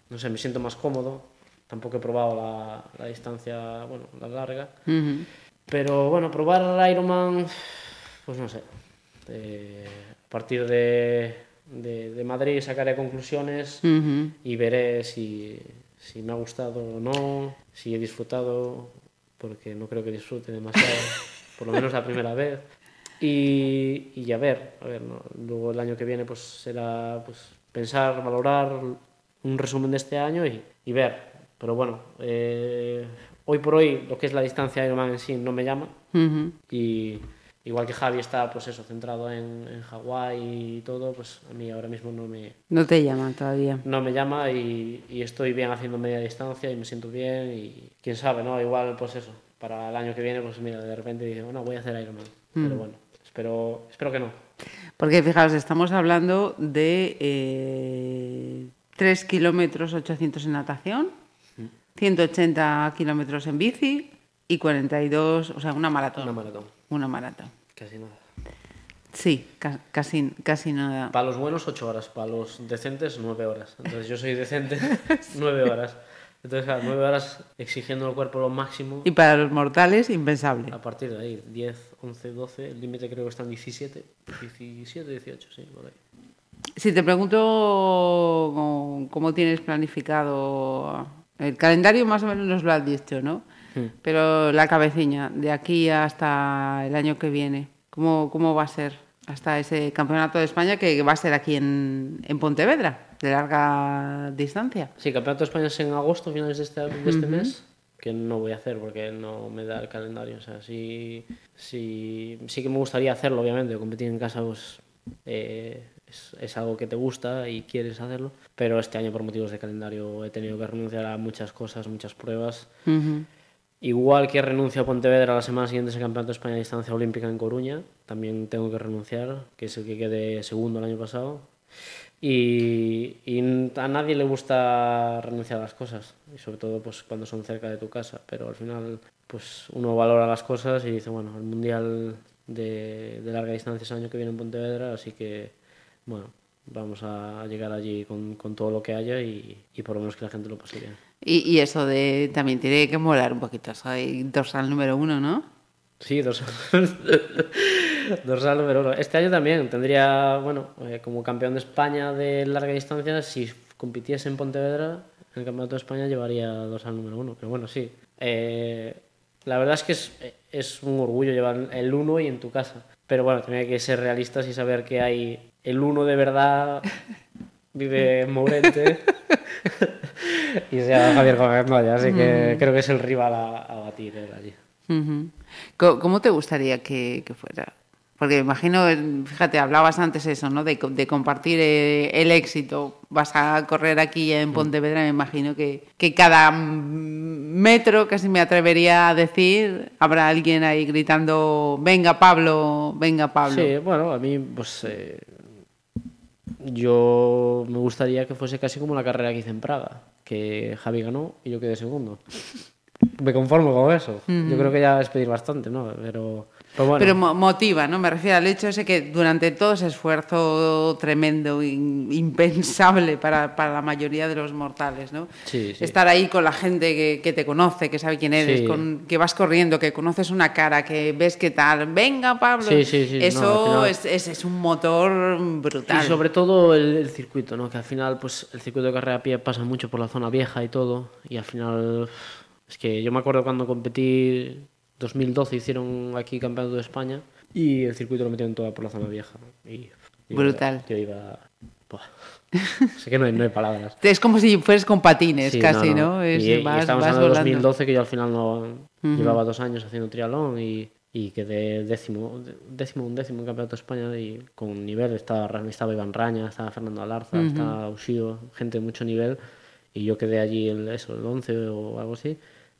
no sé, me siento más cómodo. Tampoco he probado la, la distancia, bueno, la larga. Pero bueno, probar Ironman, pues no sé. Eh, a partir de, de, de Madrid sacaré conclusiones y veré si, si me ha gustado o no, si he disfrutado, porque no creo que disfrute demasiado, por lo menos la primera vez. Y, y a ver, a ver ¿no? luego el año que viene pues será pues, pensar, valorar un resumen de este año y, y ver. Pero bueno, eh, hoy por hoy lo que es la distancia Ironman en sí no me llama y igual que Javi está pues eso centrado en, en Hawái y todo, pues a mí ahora mismo no me, No te llaman todavía. no me llama y, y estoy bien haciendo media distancia y me siento bien y quién sabe, ¿no? Igual, pues eso, para el año que viene, pues mira, de repente digo, bueno, voy a hacer Ironman. Pero bueno, espero, espero que no. Porque fijaos, estamos hablando de eh, 3 kilómetros 800 en natación, 180 kilómetros en bici y 42, o sea, una maratón. Una maratón, Una maratón. casi nada. Sí, ca- casi, casi nada. Para los buenos, 8 horas, para los decentes, 9 horas. Entonces yo soy decente, 9 horas. Entonces, claro, 9 horas exigiendo al cuerpo lo máximo. Y para los mortales, impensable. A partir de ahí, 10, 11, 12, el límite creo que está en 17, 17, 18, sí, por ahí. Si te pregunto cómo, tienes planificado el calendario, más o menos nos lo has dicho, ¿no? Pero la cabeciña, de aquí hasta el año que viene, ¿cómo, cómo va a ser? Hasta ese campeonato de España que va a ser aquí en, en Pontevedra, de larga distancia. Sí, Campeonato de España es en agosto, finales de este, de este mes, que no voy a hacer porque no me da el calendario. O sea, sí, sí, sí que me gustaría hacerlo, obviamente, competir en casa pues, eh, es, es algo que te gusta y quieres hacerlo, pero este año por motivos de calendario he tenido que renunciar a muchas cosas, muchas pruebas. Ujú. Igual que renuncio a Pontevedra la semana siguiente es el Campeonato de España de Distancia Olímpica en Coruña, también tengo que renunciar, que es el que quedé segundo el año pasado. Y, y a nadie le gusta renunciar a las cosas, y sobre todo pues cuando son cerca de tu casa, pero al final pues uno valora las cosas y dice, bueno, el Mundial de, de larga distancia es el año que viene en Pontevedra, así que bueno, vamos a llegar allí con, todo lo que haya y, y por lo menos que la gente lo pase bien. Y, y eso de también tiene que molar un poquito. Soy dorsal número uno, ¿no? Sí, dorsal. dorsal número uno. Este año también tendría, bueno, eh, como campeón de España de larga distancia, si compitiese en Pontevedra, en el Campeonato de España llevaría dorsal número uno. Pero bueno, sí. Eh, la verdad es que es, es un orgullo llevar el uno y en tu casa. Pero bueno, tenía que ser realistas y saber que hay el uno de verdad vive en Mourente y se llama Javier Gómez Moya, así que creo que es el rival a, a batir él allí. Co- ¿Cómo te gustaría que, que fuera? Porque me imagino, fíjate, hablabas antes eso, ¿no? De, co- de compartir eh, el éxito. Vas a correr aquí en Pontevedra, me imagino que, que cada mm, metro, casi me atrevería a decir, habrá alguien ahí gritando, venga Pablo, venga Pablo. Sí, bueno, a mí, pues. eh, yo me gustaría que fuese casi como la carrera que hice en Praga, que Javi ganó y yo quedé segundo. Me conformo con eso. Yo creo que ya es pedir bastante, ¿no? Pero, pero bueno. Pero mo- motiva, ¿no? Me refiero al hecho ese que durante todo ese esfuerzo tremendo, in- impensable para, para la mayoría de los mortales, ¿no? Sí, sí. Estar ahí con la gente que, que te conoce, que sabe quién eres, Sí. con, que vas corriendo, que conoces una cara, que ves qué tal, venga Pablo. Sí, sí, sí, no, Eso al final- es, es, es un motor brutal. Y sobre todo el, el circuito, ¿no? Que al final, pues, el circuito de carrera a pie pasa mucho por la zona vieja y todo. Y al final, es que yo me acuerdo cuando competí, 2012 hicieron aquí Campeonato de España y el circuito lo metieron todo por la zona vieja. Y, yo Brutal. Iba, yo iba... sé que no hay, no hay palabras. Es como si fueres con patines, Sí, casi, ¿no? Es- y, y vas- estamos hablando de volando. 2012, que yo al final no llevaba dos años haciendo triatlón y, y quedé décimo, décimo, un décimo en Campeonato de España y con nivel. Estaba, estaba Iván Raña, estaba Fernando Alarza, estaba Ushio, gente de mucho nivel. Y yo quedé allí el, eso, el 11 o algo así.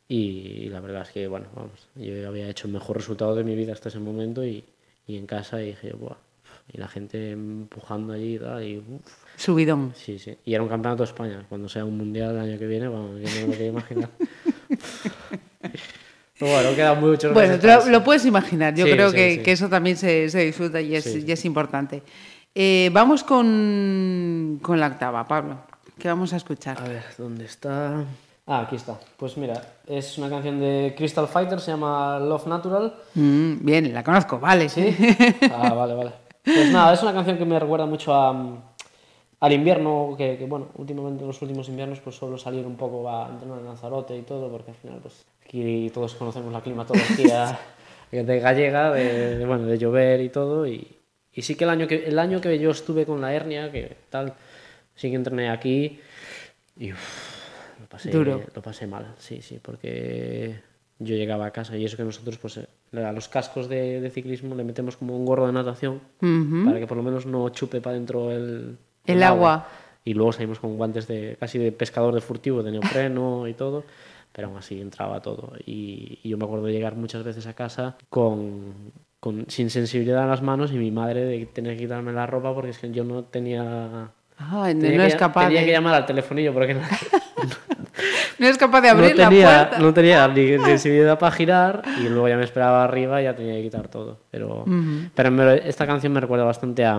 Y, la verdad es que, bueno, vamos, yo había hecho el mejor resultado de mi vida hasta ese momento y, y en casa y dije, Buah. Y la gente empujando allí y tal, y uf, Subidón. Sí, sí. Y era un campeonato de España. Cuando sea un mundial el año que viene, vamos, yo no me lo quiero imaginar. Pero bueno, quedan muchos Bueno, lo, lo puedes imaginar. Yo Sí, creo sí, que, sí. que eso también se, se disfruta y es, y es importante. Eh, vamos con, con la octava, Pablo. ¿Qué vamos a escuchar? A ver, ¿dónde está? Ah, aquí está. Pues mira, es una canción de Crystal Fighter, se llama Love Natural. Mm, bien, la conozco, vale. ¿Sí? Ah, vale, vale. Pues nada, es una canción que me recuerda mucho a, mm, al invierno, que, que, bueno, últimamente en los últimos inviernos pues suelo salir un poco a entrenar en Lanzarote y todo, porque al final pues aquí todos conocemos la climatología de gallega, de, de, bueno, de llover y todo, y, y sí que el año que el año que yo estuve con la hernia, que tal, sí que entrené aquí y lo pasé, Duro. lo pasé mal, sí, sí, porque yo llegaba a casa y eso que nosotros pues eh, a los cascos de, de ciclismo le metemos como un gorro de natación para que por lo menos no chupe para adentro el, El agua. Y luego salimos con guantes de casi de pescador de furtivo, de neopreno y todo, pero aún así entraba todo. Y, y yo me acuerdo de llegar muchas veces a casa con, con- sin sensibilidad en las manos y mi madre de tener que quitarme la ropa porque es que yo no tenía... No, tenía no que, es capaz tenía de, que llamar al telefonillo porque no, no es capaz de no abrir la tenía, puerta. no tenía ni sensibilidad para girar y luego ya me esperaba arriba y ya tenía que quitar todo. Pero, pero me- esta canción me recuerda bastante a,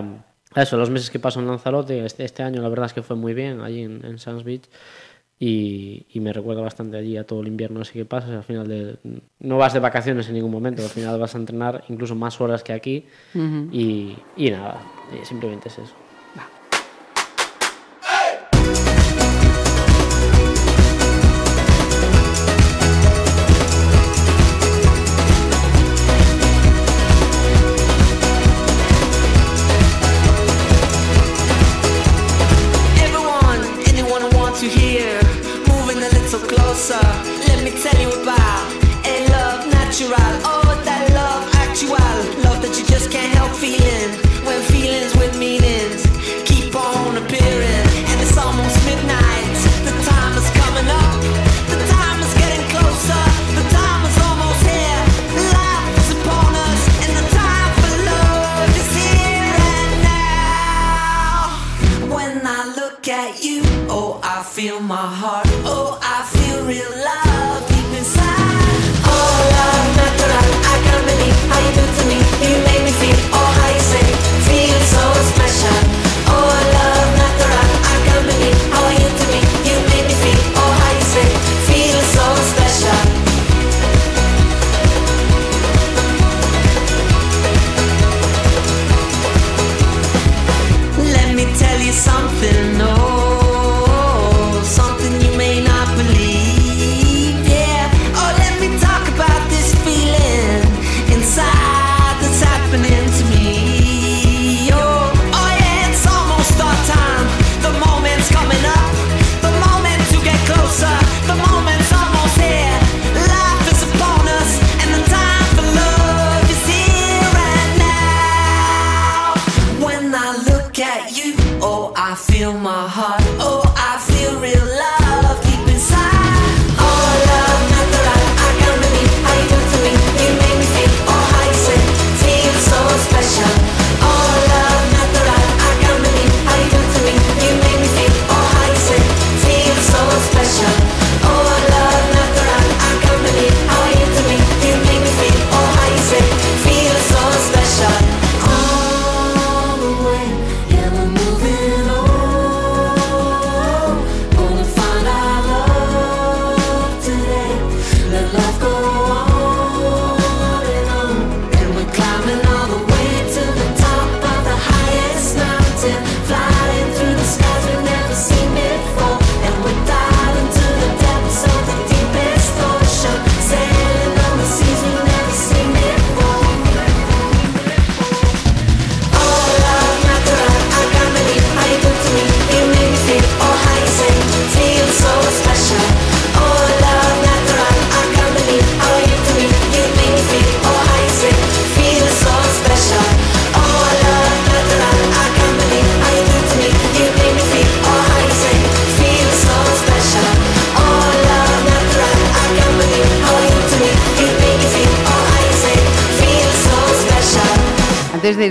a eso, los meses que paso en Lanzarote. Este, este año la verdad es que fue muy bien allí en, en Sands Beach y, y me recuerda bastante allí a todo el invierno así que pasas. Al final de, no vas de vacaciones en ningún momento, al final vas a entrenar incluso más horas que aquí y, y nada, eh, simplemente es eso.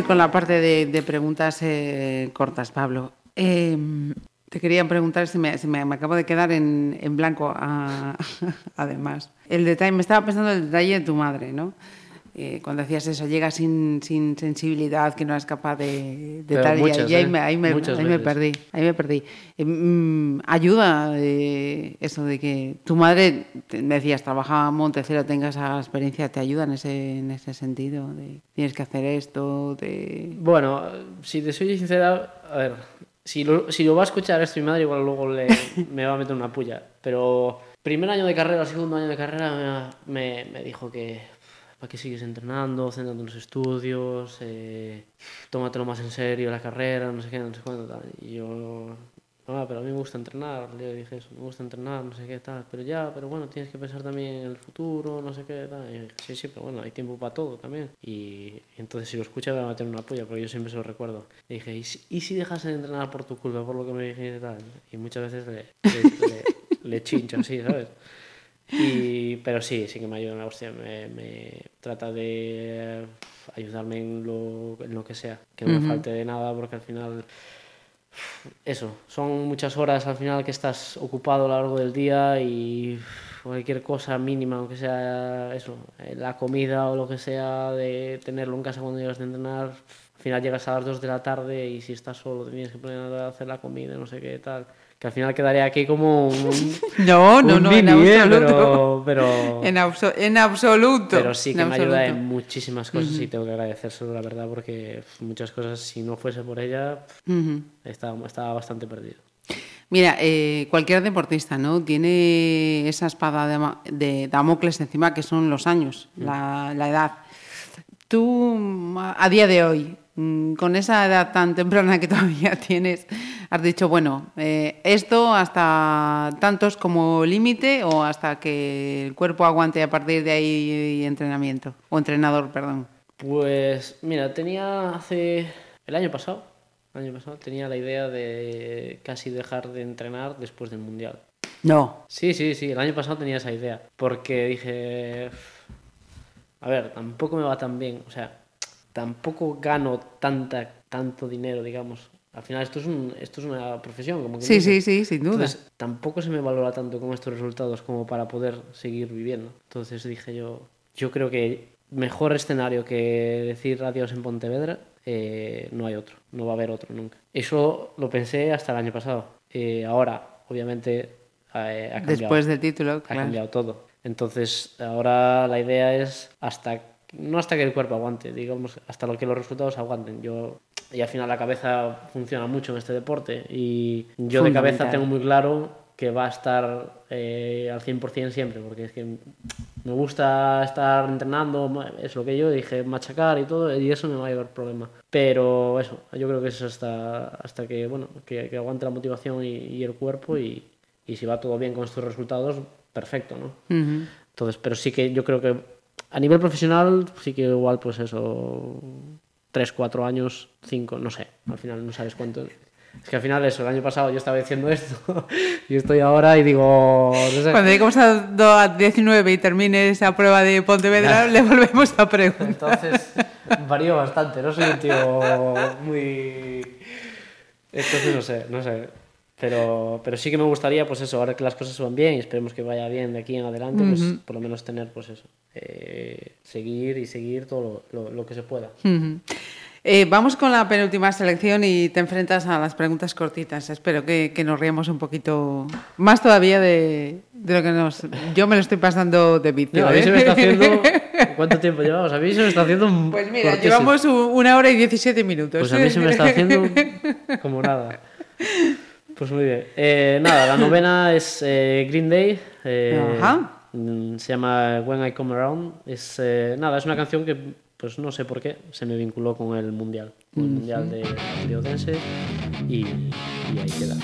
Con la parte de, preguntas eh, cortas, Pablo, eh, te quería preguntar si me, si me- me acabo de quedar en, en blanco, ah, además. El detalle, me estaba pensando el detalle de tu madre, ¿no? Eh, cuando decías eso, llega sin, sin sensibilidad, que no es capaz de, de tal, y- muchas, y ahí, ¿eh? me, ahí, me, ahí me perdí, ahí me perdí. Eh, mm, ayuda eh, eso de que tu madre, me decías, trabajaba en Montecero, tenga esa experiencia, ¿te ayuda en ese, en ese sentido? De tienes que hacer esto, de... Bueno, si te soy sincera, a ver, si lo, si lo va a escuchar esto mi madre, igual luego le, me va a meter una puya. Pero primer año de carrera, segundo año de carrera, me, me dijo que ¿para qué sigues entrenando? Céntrate en los estudios, eh, tómatelo más en serio la carrera, no sé qué, no sé cuándo, tal. Y yo, no, pero a mí me gusta entrenar, le dije eso, me gusta entrenar, no sé qué, tal. Pero ya, pero bueno, tienes que pensar también en el futuro, no sé qué, tal. Y sí, sí, pero bueno, hay tiempo para todo también. Y entonces si lo escucha va a meter una polla, porque yo siempre se lo recuerdo. Y dije, ¿y si, y si dejas de entrenar por tu culpa, por lo que me dijiste tal? Y muchas veces le, le, le, le chincho así, ¿sabes? Y, pero sí, sí que me ayuda, hostia, me, me trata de ayudarme en lo, en lo que sea, que no me falte de nada, porque al final, eso, son muchas horas al final que estás ocupado a lo largo del día y cualquier cosa mínima, aunque sea eso, eh, la comida o lo que sea, de tenerlo en casa cuando llegas de entrenar, al final llegas a las 2 de la tarde y si estás solo te tienes que poner a hacer la comida, no sé qué tal. Que al final quedaría aquí como un, No, no, un no, en ¿eh? absoluto. pero, pero, En, abso- en absoluto. pero sí que me ayuda en muchísimas cosas y tengo que agradecérselo, la verdad, porque muchas cosas, si no fuese por ella, estaba, estaba bastante perdido. Mira, eh, cualquier deportista, ¿no? Tiene esa espada de, Damocles encima que son los años, la, la edad. Tú, a día de hoy, mm, con esa edad tan temprana que todavía tienes, has dicho, bueno, eh, esto hasta tantos como límite o hasta que el cuerpo aguante a partir de ahí entrenamiento, o entrenador, perdón. Pues mira, tenía hace el año pasado, el año pasado tenía la idea de casi dejar de entrenar después del mundial. No. Sí, sí, sí, el año pasado tenía esa idea, porque dije, a ver, tampoco me va tan bien, o sea, tampoco gano tanta, tanto dinero, digamos. Al final esto es, un, esto es una profesión, como que Sí, sí, sí, sin duda. Entonces, tampoco se me valora tanto con estos resultados como para poder seguir viviendo. Entonces dije yo, yo creo que mejor escenario que decir adiós en Pontevedra, eh, no hay otro, no va a haber otro nunca. Eso lo pensé hasta el año pasado. Eh, ahora, obviamente, eh, ha cambiado. Después del título, Ha cambiado todo. Entonces, ahora la idea es hasta no hasta que el cuerpo aguante, digamos, hasta lo que los resultados aguanten. Yo y al final la cabeza funciona mucho en este deporte y yo de cabeza tengo muy claro que va a estar eh, al 100% siempre, porque es que me gusta estar entrenando, es lo que yo dije, machacar y todo, y eso me va a llevar problema. Pero eso, yo creo que es hasta, hasta que, bueno, que, que aguante la motivación y, y el cuerpo y, y si va todo bien con estos resultados, perfecto, ¿no? Ujú. Entonces, pero sí que yo creo que a nivel profesional, sí que igual, pues eso, 3, 4 años, 5, no sé, al final no sabes cuánto. Es que al final eso, el año pasado yo estaba diciendo esto y estoy ahora y digo, no sé. Cuando lleguemos a, a 19 y termine esa prueba de Pontevedra, le volvemos a preguntar. Entonces varío bastante, no soy un tío muy... Entonces no sé, no sé. Pero, pero sí que me gustaría, pues eso, ahora que las cosas van bien y esperemos que vaya bien de aquí en adelante, pues por lo menos tener, pues eso, eh, seguir y seguir todo lo, lo- lo que se pueda. Eh, vamos con la penúltima selección y te enfrentas a las preguntas cortitas. Espero que, que nos riamos un poquito más todavía de, de lo que nos... Yo me lo estoy pasando de vicio. No, a mí ¿eh? se me está haciendo... ¿Cuánto tiempo llevamos? A mí se me está haciendo... un Pues mira, cortísimo. llevamos una hora y 17 minutos. Pues a mí se me está haciendo como nada. Pues muy bien. Eh, nada, la novena es eh, Green Day. eh, Ajá. mm, Se llama When I Come Around. Es, eh, nada, es una canción que, pues no sé por qué, se me vinculó con el Mundial. Con el Mundial de, de Odense. Y, y ahí queda.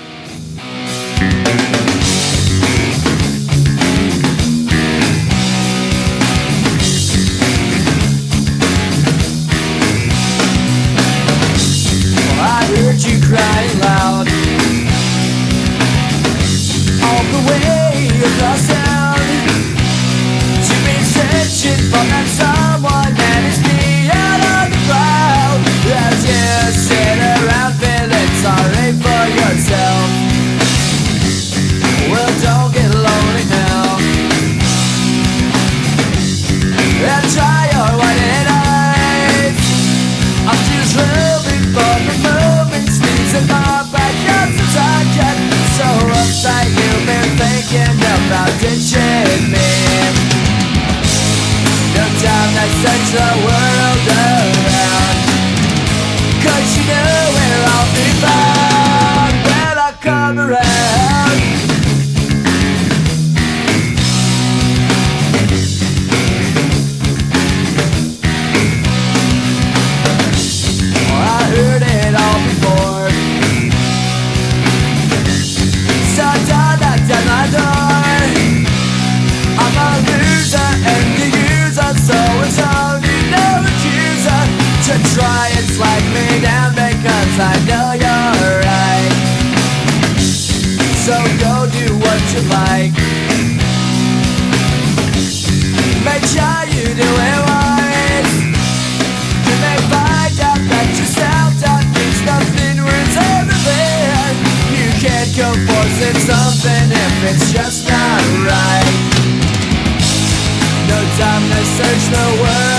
Well, I heard you crying loud of the way of the sound You've been searching for that song. The mountains I know you're right. So go do what you like. Make sure you do it wise. You may find out that yourself that means nothing worth everything. You can't go forcing something if it's just not right. No time to search the world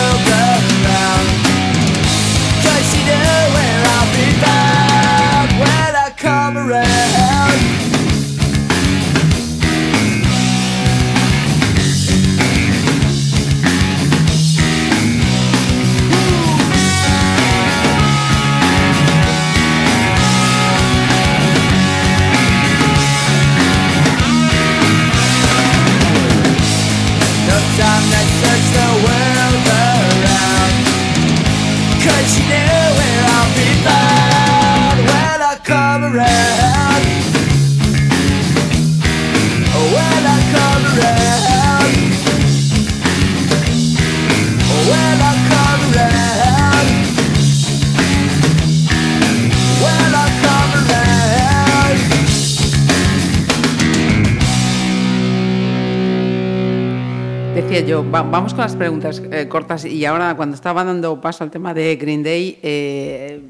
Yo, va- vamos con las preguntas eh, cortas y ahora cuando estaba dando paso al tema de Green Day, eh,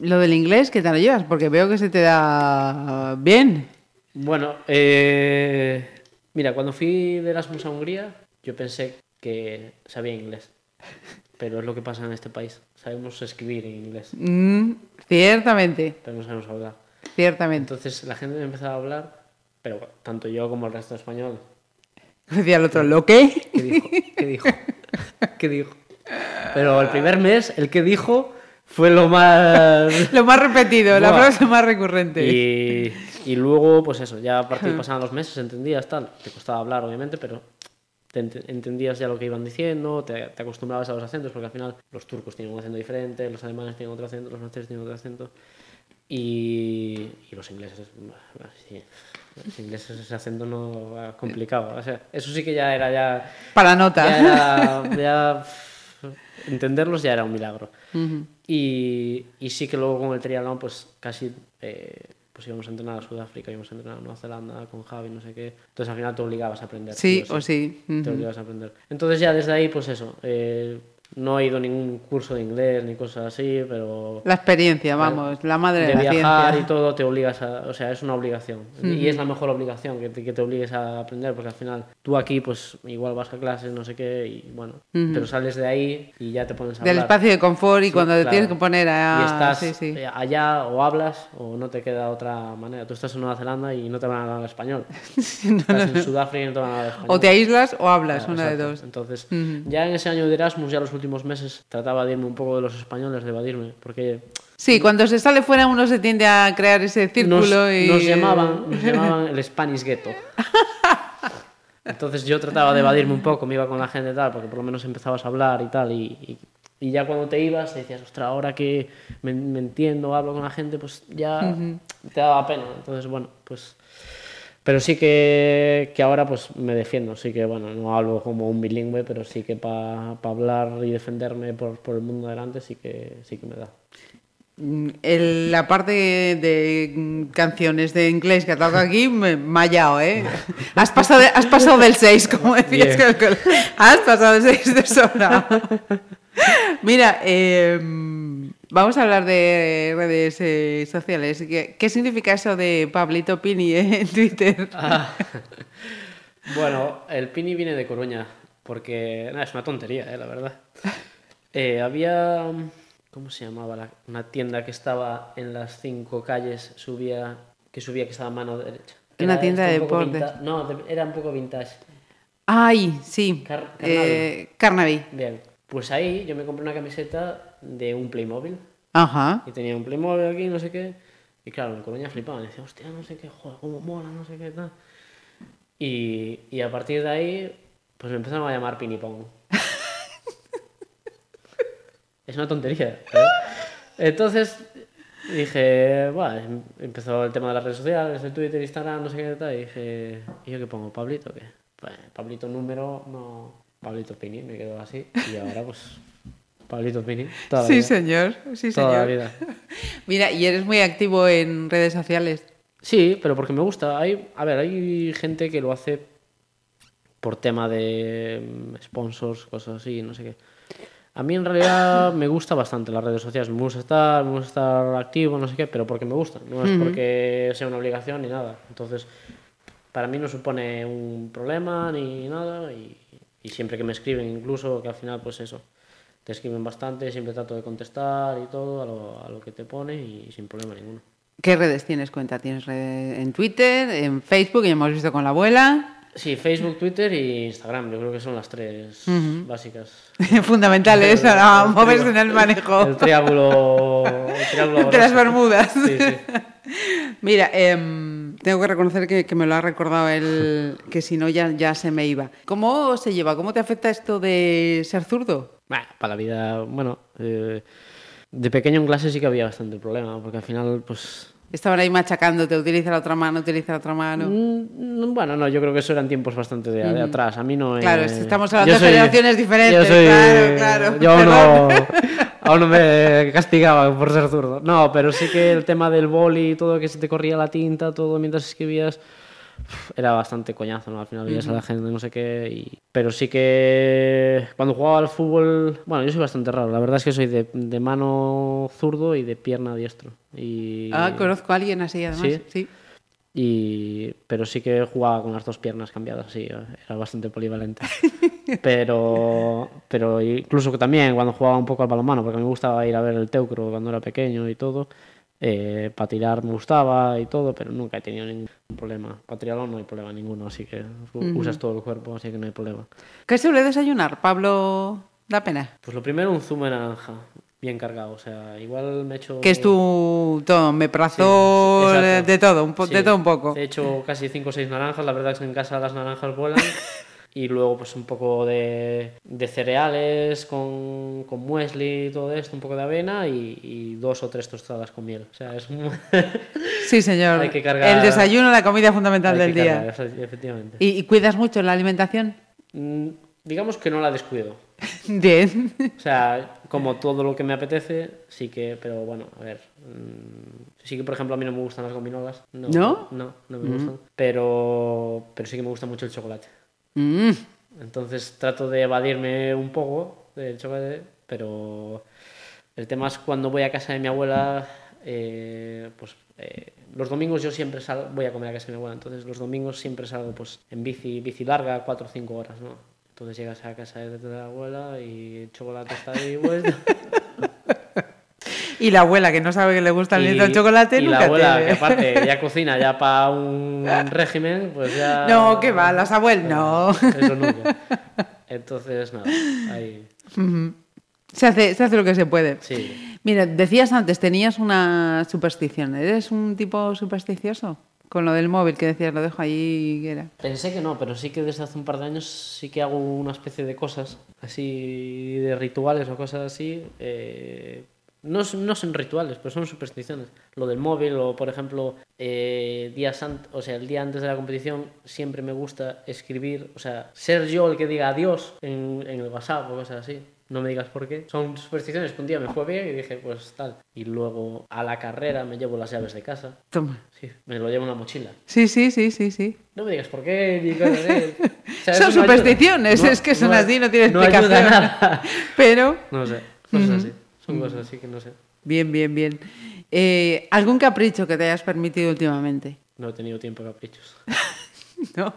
lo del inglés, ¿qué tal lo llevas? Porque veo que se te da bien. Bueno, eh, mira, cuando fui de Erasmus a Hungría, yo pensé que sabía inglés. Pero es lo que pasa en este país. Sabemos escribir en inglés, Mm, ciertamente, pero no sabemos hablar. ciertamente. Entonces la gente me empezaba a hablar, pero tanto yo como el resto de español. Decía el otro, ¿lo qué? ¿Qué dijo? ¿Qué dijo? ¿Qué dijo? Pero el primer mes, el que dijo fue lo más... Lo más repetido, la Buah. frase más recurrente. Y, y luego, pues eso, ya a partir pasaban los meses, entendías tal. Te costaba hablar, obviamente, pero te ent- entendías ya lo que iban diciendo, te, te acostumbrabas a los acentos, porque al final los turcos tienen un acento diferente, los alemanes tienen otro acento, los franceses tienen otro acento. Y, y los ingleses, bah, sí, los ingleses ese acento no ah, complicado. O sea, eso sí que ya era ya Para nota. ya era- ya, entenderlos ya era un milagro. y, y sí que luego con el triatlón, pues casi eh, pues íbamos a entrenar a Sudáfrica, íbamos a entrenar a Nueva Zelanda con Javi, no sé qué. Entonces al final te obligabas a aprender. Sí, o sí. Te Ujú. obligabas a aprender. Entonces ya desde ahí, pues eso. eh, no he ido a ningún curso de inglés ni cosas así, pero La experiencia, vamos, la madre de, de la viajar ciencia. y todo te obligas a, o sea, es una obligación y es la mejor obligación que te, que te obligues a aprender porque al final tú aquí pues igual vas a clases no sé qué y bueno, pero sales de ahí y ya te pones a Del hablar. espacio de confort y Sí, cuando te claro. tienes que poner a... y estás sí, sí. eh, allá o hablas o no te queda otra manera. Tú estás en Nueva Zelanda y no te van a hablar español. estás en Sudáfrica y no te van a hablar español. O te aíslas o hablas, Claro, una de dos. Entonces, ya en ese año de Erasmus, ya los últimos meses, trataba de irme un poco de los españoles, de evadirme, porque Sí, cuando se sale fuera uno se tiende a crear ese nos, círculo y... nos llamaban, nos llamaban el Spanish Ghetto. Entonces yo trataba de evadirme un poco, me iba con la gente y tal, porque por lo menos empezabas a hablar y tal, y, y- y ya cuando te ibas te decías, ostras, ahora que me, me entiendo, hablo con la gente, pues ya te daba pena. Entonces, bueno, pues... Pero sí que, que ahora pues me defiendo, sí que bueno, no hablo como un bilingüe, pero sí que para hablar y defenderme por, por el mundo delante sí que, sí que me da. Mm, el- la parte de canciones de inglés que toca aquí me me ha hallado, ¿eh? Has pasado, de- has pasado del 6, como decías. Que- Has pasado del 6 de sobra. Mira, eh, vamos a hablar de redes eh, sociales. ¿Qué, qué significa eso de Pablito Pini eh, en Twitter? Ah. Bueno, el Pini viene de Coruña, porque nada, es una tontería, eh, la verdad. Eh, había, ¿cómo se llamaba? la- una tienda que estaba en las cinco calles, subía, que subía que estaba a mano derecha. Una tienda de deportes. No, de- era un poco vintage. Ay, sí. Car- eh, Carnaby. Bien, pues ahí yo me compré una camiseta de un Playmobil. Ajá. Y tenía un Playmobil aquí, no sé qué. Y claro, en Coruña flipaban. Decía, hostia, no sé qué, joder, cómo mola, no sé qué, tal. Y, y a partir de ahí, pues me empezaron a llamar Pinipón. es una tontería. ¿eh? Entonces dije, bueno, empezó el tema de las redes sociales, de Twitter, Instagram, no sé qué tal. Y dije, ¿y yo qué pongo? ¿Pablito qué? Pues, Pablito número, no. Pablito Pini, me quedo así. Y ahora pues Toda la Sí, vida. señor. Sí, Toda la señor. vida. Mira, y eres muy activo en redes sociales. Sí, pero porque me gusta. Hay, a ver, hay gente que lo hace por tema de mm, sponsors, cosas así, no sé qué. A mí en realidad me gusta bastante las redes sociales. Me gusta estar, me gusta estar activo, no sé qué, pero porque me gusta. No es porque sea una obligación ni nada. Entonces, para mí no supone un problema ni nada. Y, y siempre que me escriben, incluso, que al final, pues eso, te escriben bastante, siempre trato de contestar y todo a lo, a lo que te pone y sin problema ninguno. ¿Qué redes tienes cuenta? ¿Tienes red en Twitter, en Facebook, ya hemos visto con la abuela? Sí, Facebook, Twitter y Instagram. Yo creo que son las tres básicas. Fundamentales para moverse en el El manejo triángulo. El triángulo de las. Bermudas. Sí, sí. Mira, em, tengo que reconocer que, que me lo ha recordado él, que si no ya, ya se me iba. ¿Cómo se lleva? ¿Cómo te afecta esto de ser zurdo? Bueno, para la vida, bueno. eh, de pequeño en clase sí que había bastante problema, porque al final, pues. Estaban ahí machacándote, utiliza la otra mano, utiliza la otra mano. mm, Bueno, no, yo creo que eso eran tiempos bastante de, de atrás. A mí no. eh, Claro, estamos hablando yo de generaciones diferentes, yo soy- claro, claro, Yo aún no, aún no me castigaba por ser zurdo. No, pero sí que el tema del boli y todo, que se te corría la tinta, todo mientras escribías. Era bastante coñazo, ¿no? Al final veías a la gente, no sé qué. y- Pero sí que cuando jugaba al fútbol. Bueno, yo soy bastante raro. La verdad es que soy de, de mano zurdo y de pierna diestro. Y... Ah, conozco a alguien así además. ¿Sí? Sí. Y, pero sí que jugaba con las dos piernas cambiadas, sí, era bastante polivalente. pero, pero incluso que también cuando jugaba un poco al balonmano, porque me gustaba ir a ver el Teucro cuando era pequeño y todo, para tirar me gustaba y todo, pero nunca he tenido ningún problema. Para triatlón no hay problema ninguno, así que u- usas todo el cuerpo, así que no hay problema. ¿Qué suele desayunar, Pablo? Da pena. Pues lo primero un zumo de naranja, bien cargado, o sea, igual me he hecho... Que es tu todo, meprazol, Sí, exacto. de todo, un po- Sí. de todo un poco. He hecho casi 5 o 6 naranjas, la verdad es que en casa las naranjas vuelan. y luego pues un poco de, de cereales con, con muesli y todo esto, un poco de avena y, y dos o tres tostadas con miel. O sea, es un... Sí, señor. Hay que cargar- El desayuno, la comida fundamental Hay del que día. cargar, efe- efectivamente. ¿Y, y cuidas mucho la alimentación? Mm, Digamos que no la descuido. Bien. O sea, como todo lo que me apetece, sí que, pero bueno, a ver. mm, Sí que, por ejemplo, a mí no me gustan las gominolas. No, ¿No? No, no me gustan. Pero, pero sí que me gusta mucho el chocolate. Mm. Entonces trato de evadirme un poco del chocolate, pero el tema es cuando voy a casa de mi abuela, eh, pues eh, los domingos yo siempre salgo, voy a comer a casa de mi abuela, entonces los domingos siempre salgo pues en bici, bici larga, 4 o 5 horas, ¿no? Entonces llegas a casa de la abuela y chocolate está ahí puesto. Y la abuela, que no sabe que le gusta el, y, el chocolate, y nunca la abuela, que aparte ya cocina ya para un régimen, pues ya... No, que va, las abuelas, no. Eso nunca. Entonces, nada, ahí... Se hace, se hace lo que se puede. Sí. Mira, decías antes, tenías una superstición. ¿Eres un tipo supersticioso? Con lo del móvil que decías, lo dejo ahí, ¿qué era? Pensé que no, pero sí que desde hace un par de años sí que hago una especie de cosas, así de rituales o cosas así. eh, no, son- no son rituales, pero son supersticiones. Lo del móvil o, por ejemplo, eh, días o sea, el día antes de la competición siempre me gusta escribir, o sea, ser yo el que diga adiós en, en el WhatsApp o cosas así. No me digas por qué. Son supersticiones que un día me fue bien y dije, pues tal. Y luego a la carrera me llevo las llaves de casa. Toma. Sí, me lo llevo en una mochila. Sí, sí, sí, sí, sí. No me digas por qué, ni cosas así. O sea, Son no supersticiones, es que son así, no tiene No ayuda explicación. nada. Pero, No sé, así que no sé. bien, bien, bien. Eh, ¿Algún capricho que te hayas permitido últimamente? No he tenido tiempo de caprichos. ¿No?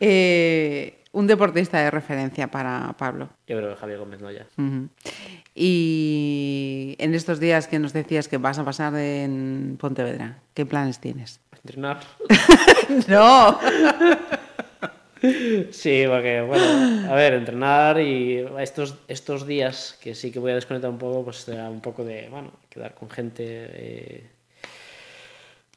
Eh, un deportista de referencia para Pablo. Yo creo que Javier Gómez no ya. Ujú. Y en estos días que nos decías que vas a pasar en Pontevedra, ¿qué planes tienes? Entrenar. No. Sí, porque, bueno, a ver, entrenar y estos, estos días que sí que voy a desconectar un poco, pues será un poco de, bueno, quedar con gente, eh,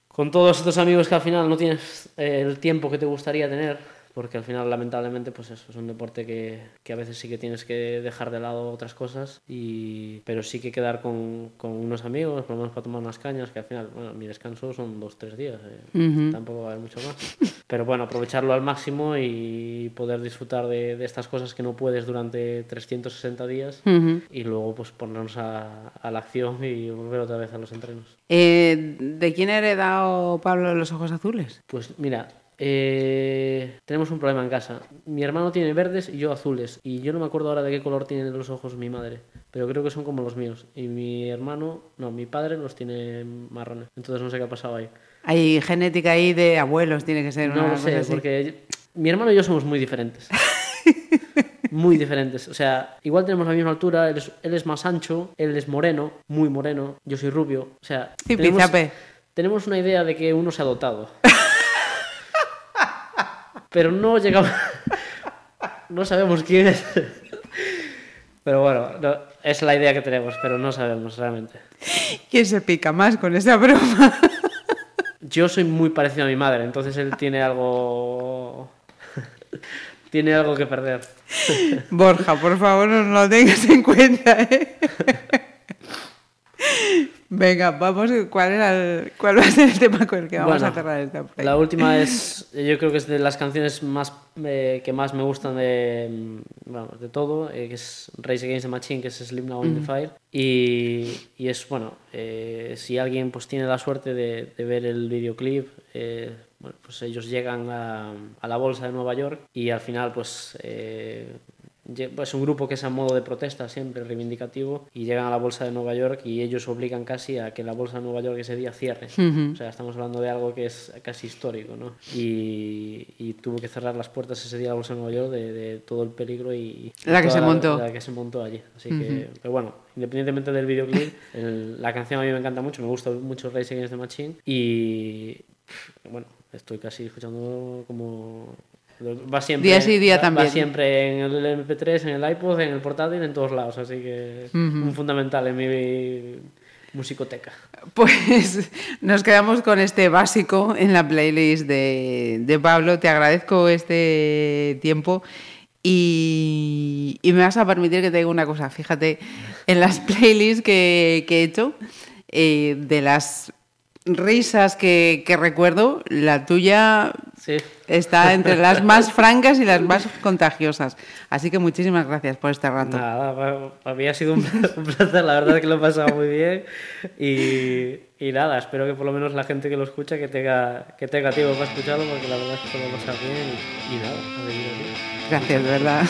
con todos estos amigos que al final no tienes eh, el tiempo que te gustaría tener, porque al final lamentablemente pues eso es un deporte que, que a veces sí que tienes que dejar de lado otras cosas y pero sí que quedar con, con unos amigos por lo menos para tomar unas cañas que al final bueno mi descanso son dos tres días eh, tampoco va a haber mucho más. Pero bueno aprovecharlo al máximo y poder disfrutar de, de estas cosas que no puedes durante 360 días y luego pues ponernos a, a la acción y volver otra vez a los entrenos. Eh, ¿De quién ha heredado Pablo los ojos azules? Pues mira, eh, tenemos un problema en casa. Mi hermano tiene verdes y yo azules. Y yo no me acuerdo ahora de qué color tienen los ojos mi madre. Pero creo que son como los míos. Y mi hermano, no, mi padre los tiene marrones. Entonces no sé qué ha pasado ahí. Hay genética ahí de abuelos, tiene que ser No una lo cosa sé, así. porque mi hermano y yo somos muy diferentes. muy diferentes. O sea, igual tenemos la misma altura, él es, él es más ancho, él es moreno, muy moreno, yo soy rubio. O sea, Zipizape. tenemos una idea de que uno se ha dotado. Pero no llegamos. No sabemos quién es. Pero bueno, no, es la idea que tenemos, pero no sabemos realmente. ¿Quién se pica más con esa broma? Yo soy muy parecido a mi madre, entonces él tiene algo. tiene algo que perder. Borja, por favor, no lo tengas en cuenta, ¿eh? Venga, vamos, ¿cuál, era el- ¿cuál va a ser el tema con el que vamos Bueno, a cerrar esta play? La última es, yo creo que es de las canciones más eh, que más me gustan de, mm, vamos, de todo, eh, que es Race Against the Machine, que es Sleep Now in the Fire. Y, y es, bueno, eh, si alguien pues tiene la suerte de, de ver el videoclip, eh, bueno, pues ellos llegan a, a la bolsa de Nueva York y al final pues... Es un grupo que es a modo de protesta siempre, reivindicativo, y llegan a la Bolsa de Nueva York y ellos obligan casi a que la Bolsa de Nueva York ese día cierre. O sea, estamos hablando de algo que es casi histórico, ¿no? Y, y tuvo que cerrar las puertas ese día la Bolsa de Nueva York de, de todo el peligro y... La que se montó. La, que se montó allí. Así que, pero bueno, independientemente del videoclip, el- la canción a mí me encanta mucho, me gusta mucho Racing Against the Machine y... Bueno, estoy casi escuchando como... Va siempre, Día sí, día va- también. Va siempre en el MP3, en el iPod, en el portátil, en todos lados. Así que es un fundamental en mi musicoteca. Pues nos quedamos con este básico en la playlist de, de Pablo. Te agradezco este tiempo y, y me vas a permitir que te diga una cosa. Fíjate, en las playlists que, que he hecho, eh, de las risas que, que recuerdo, la tuya Sí. está entre las más francas y las más contagiosas. Así que muchísimas gracias por este rato. Nada, pa- para mí ha sido un placer, la verdad es que lo he pasado muy bien y, y nada, espero que por lo menos la gente que lo escucha que tenga, que tenga tiempo para escucharlo porque la verdad es que se lo pasa bien y, y nada, a seguir así. Gracias, de verdad.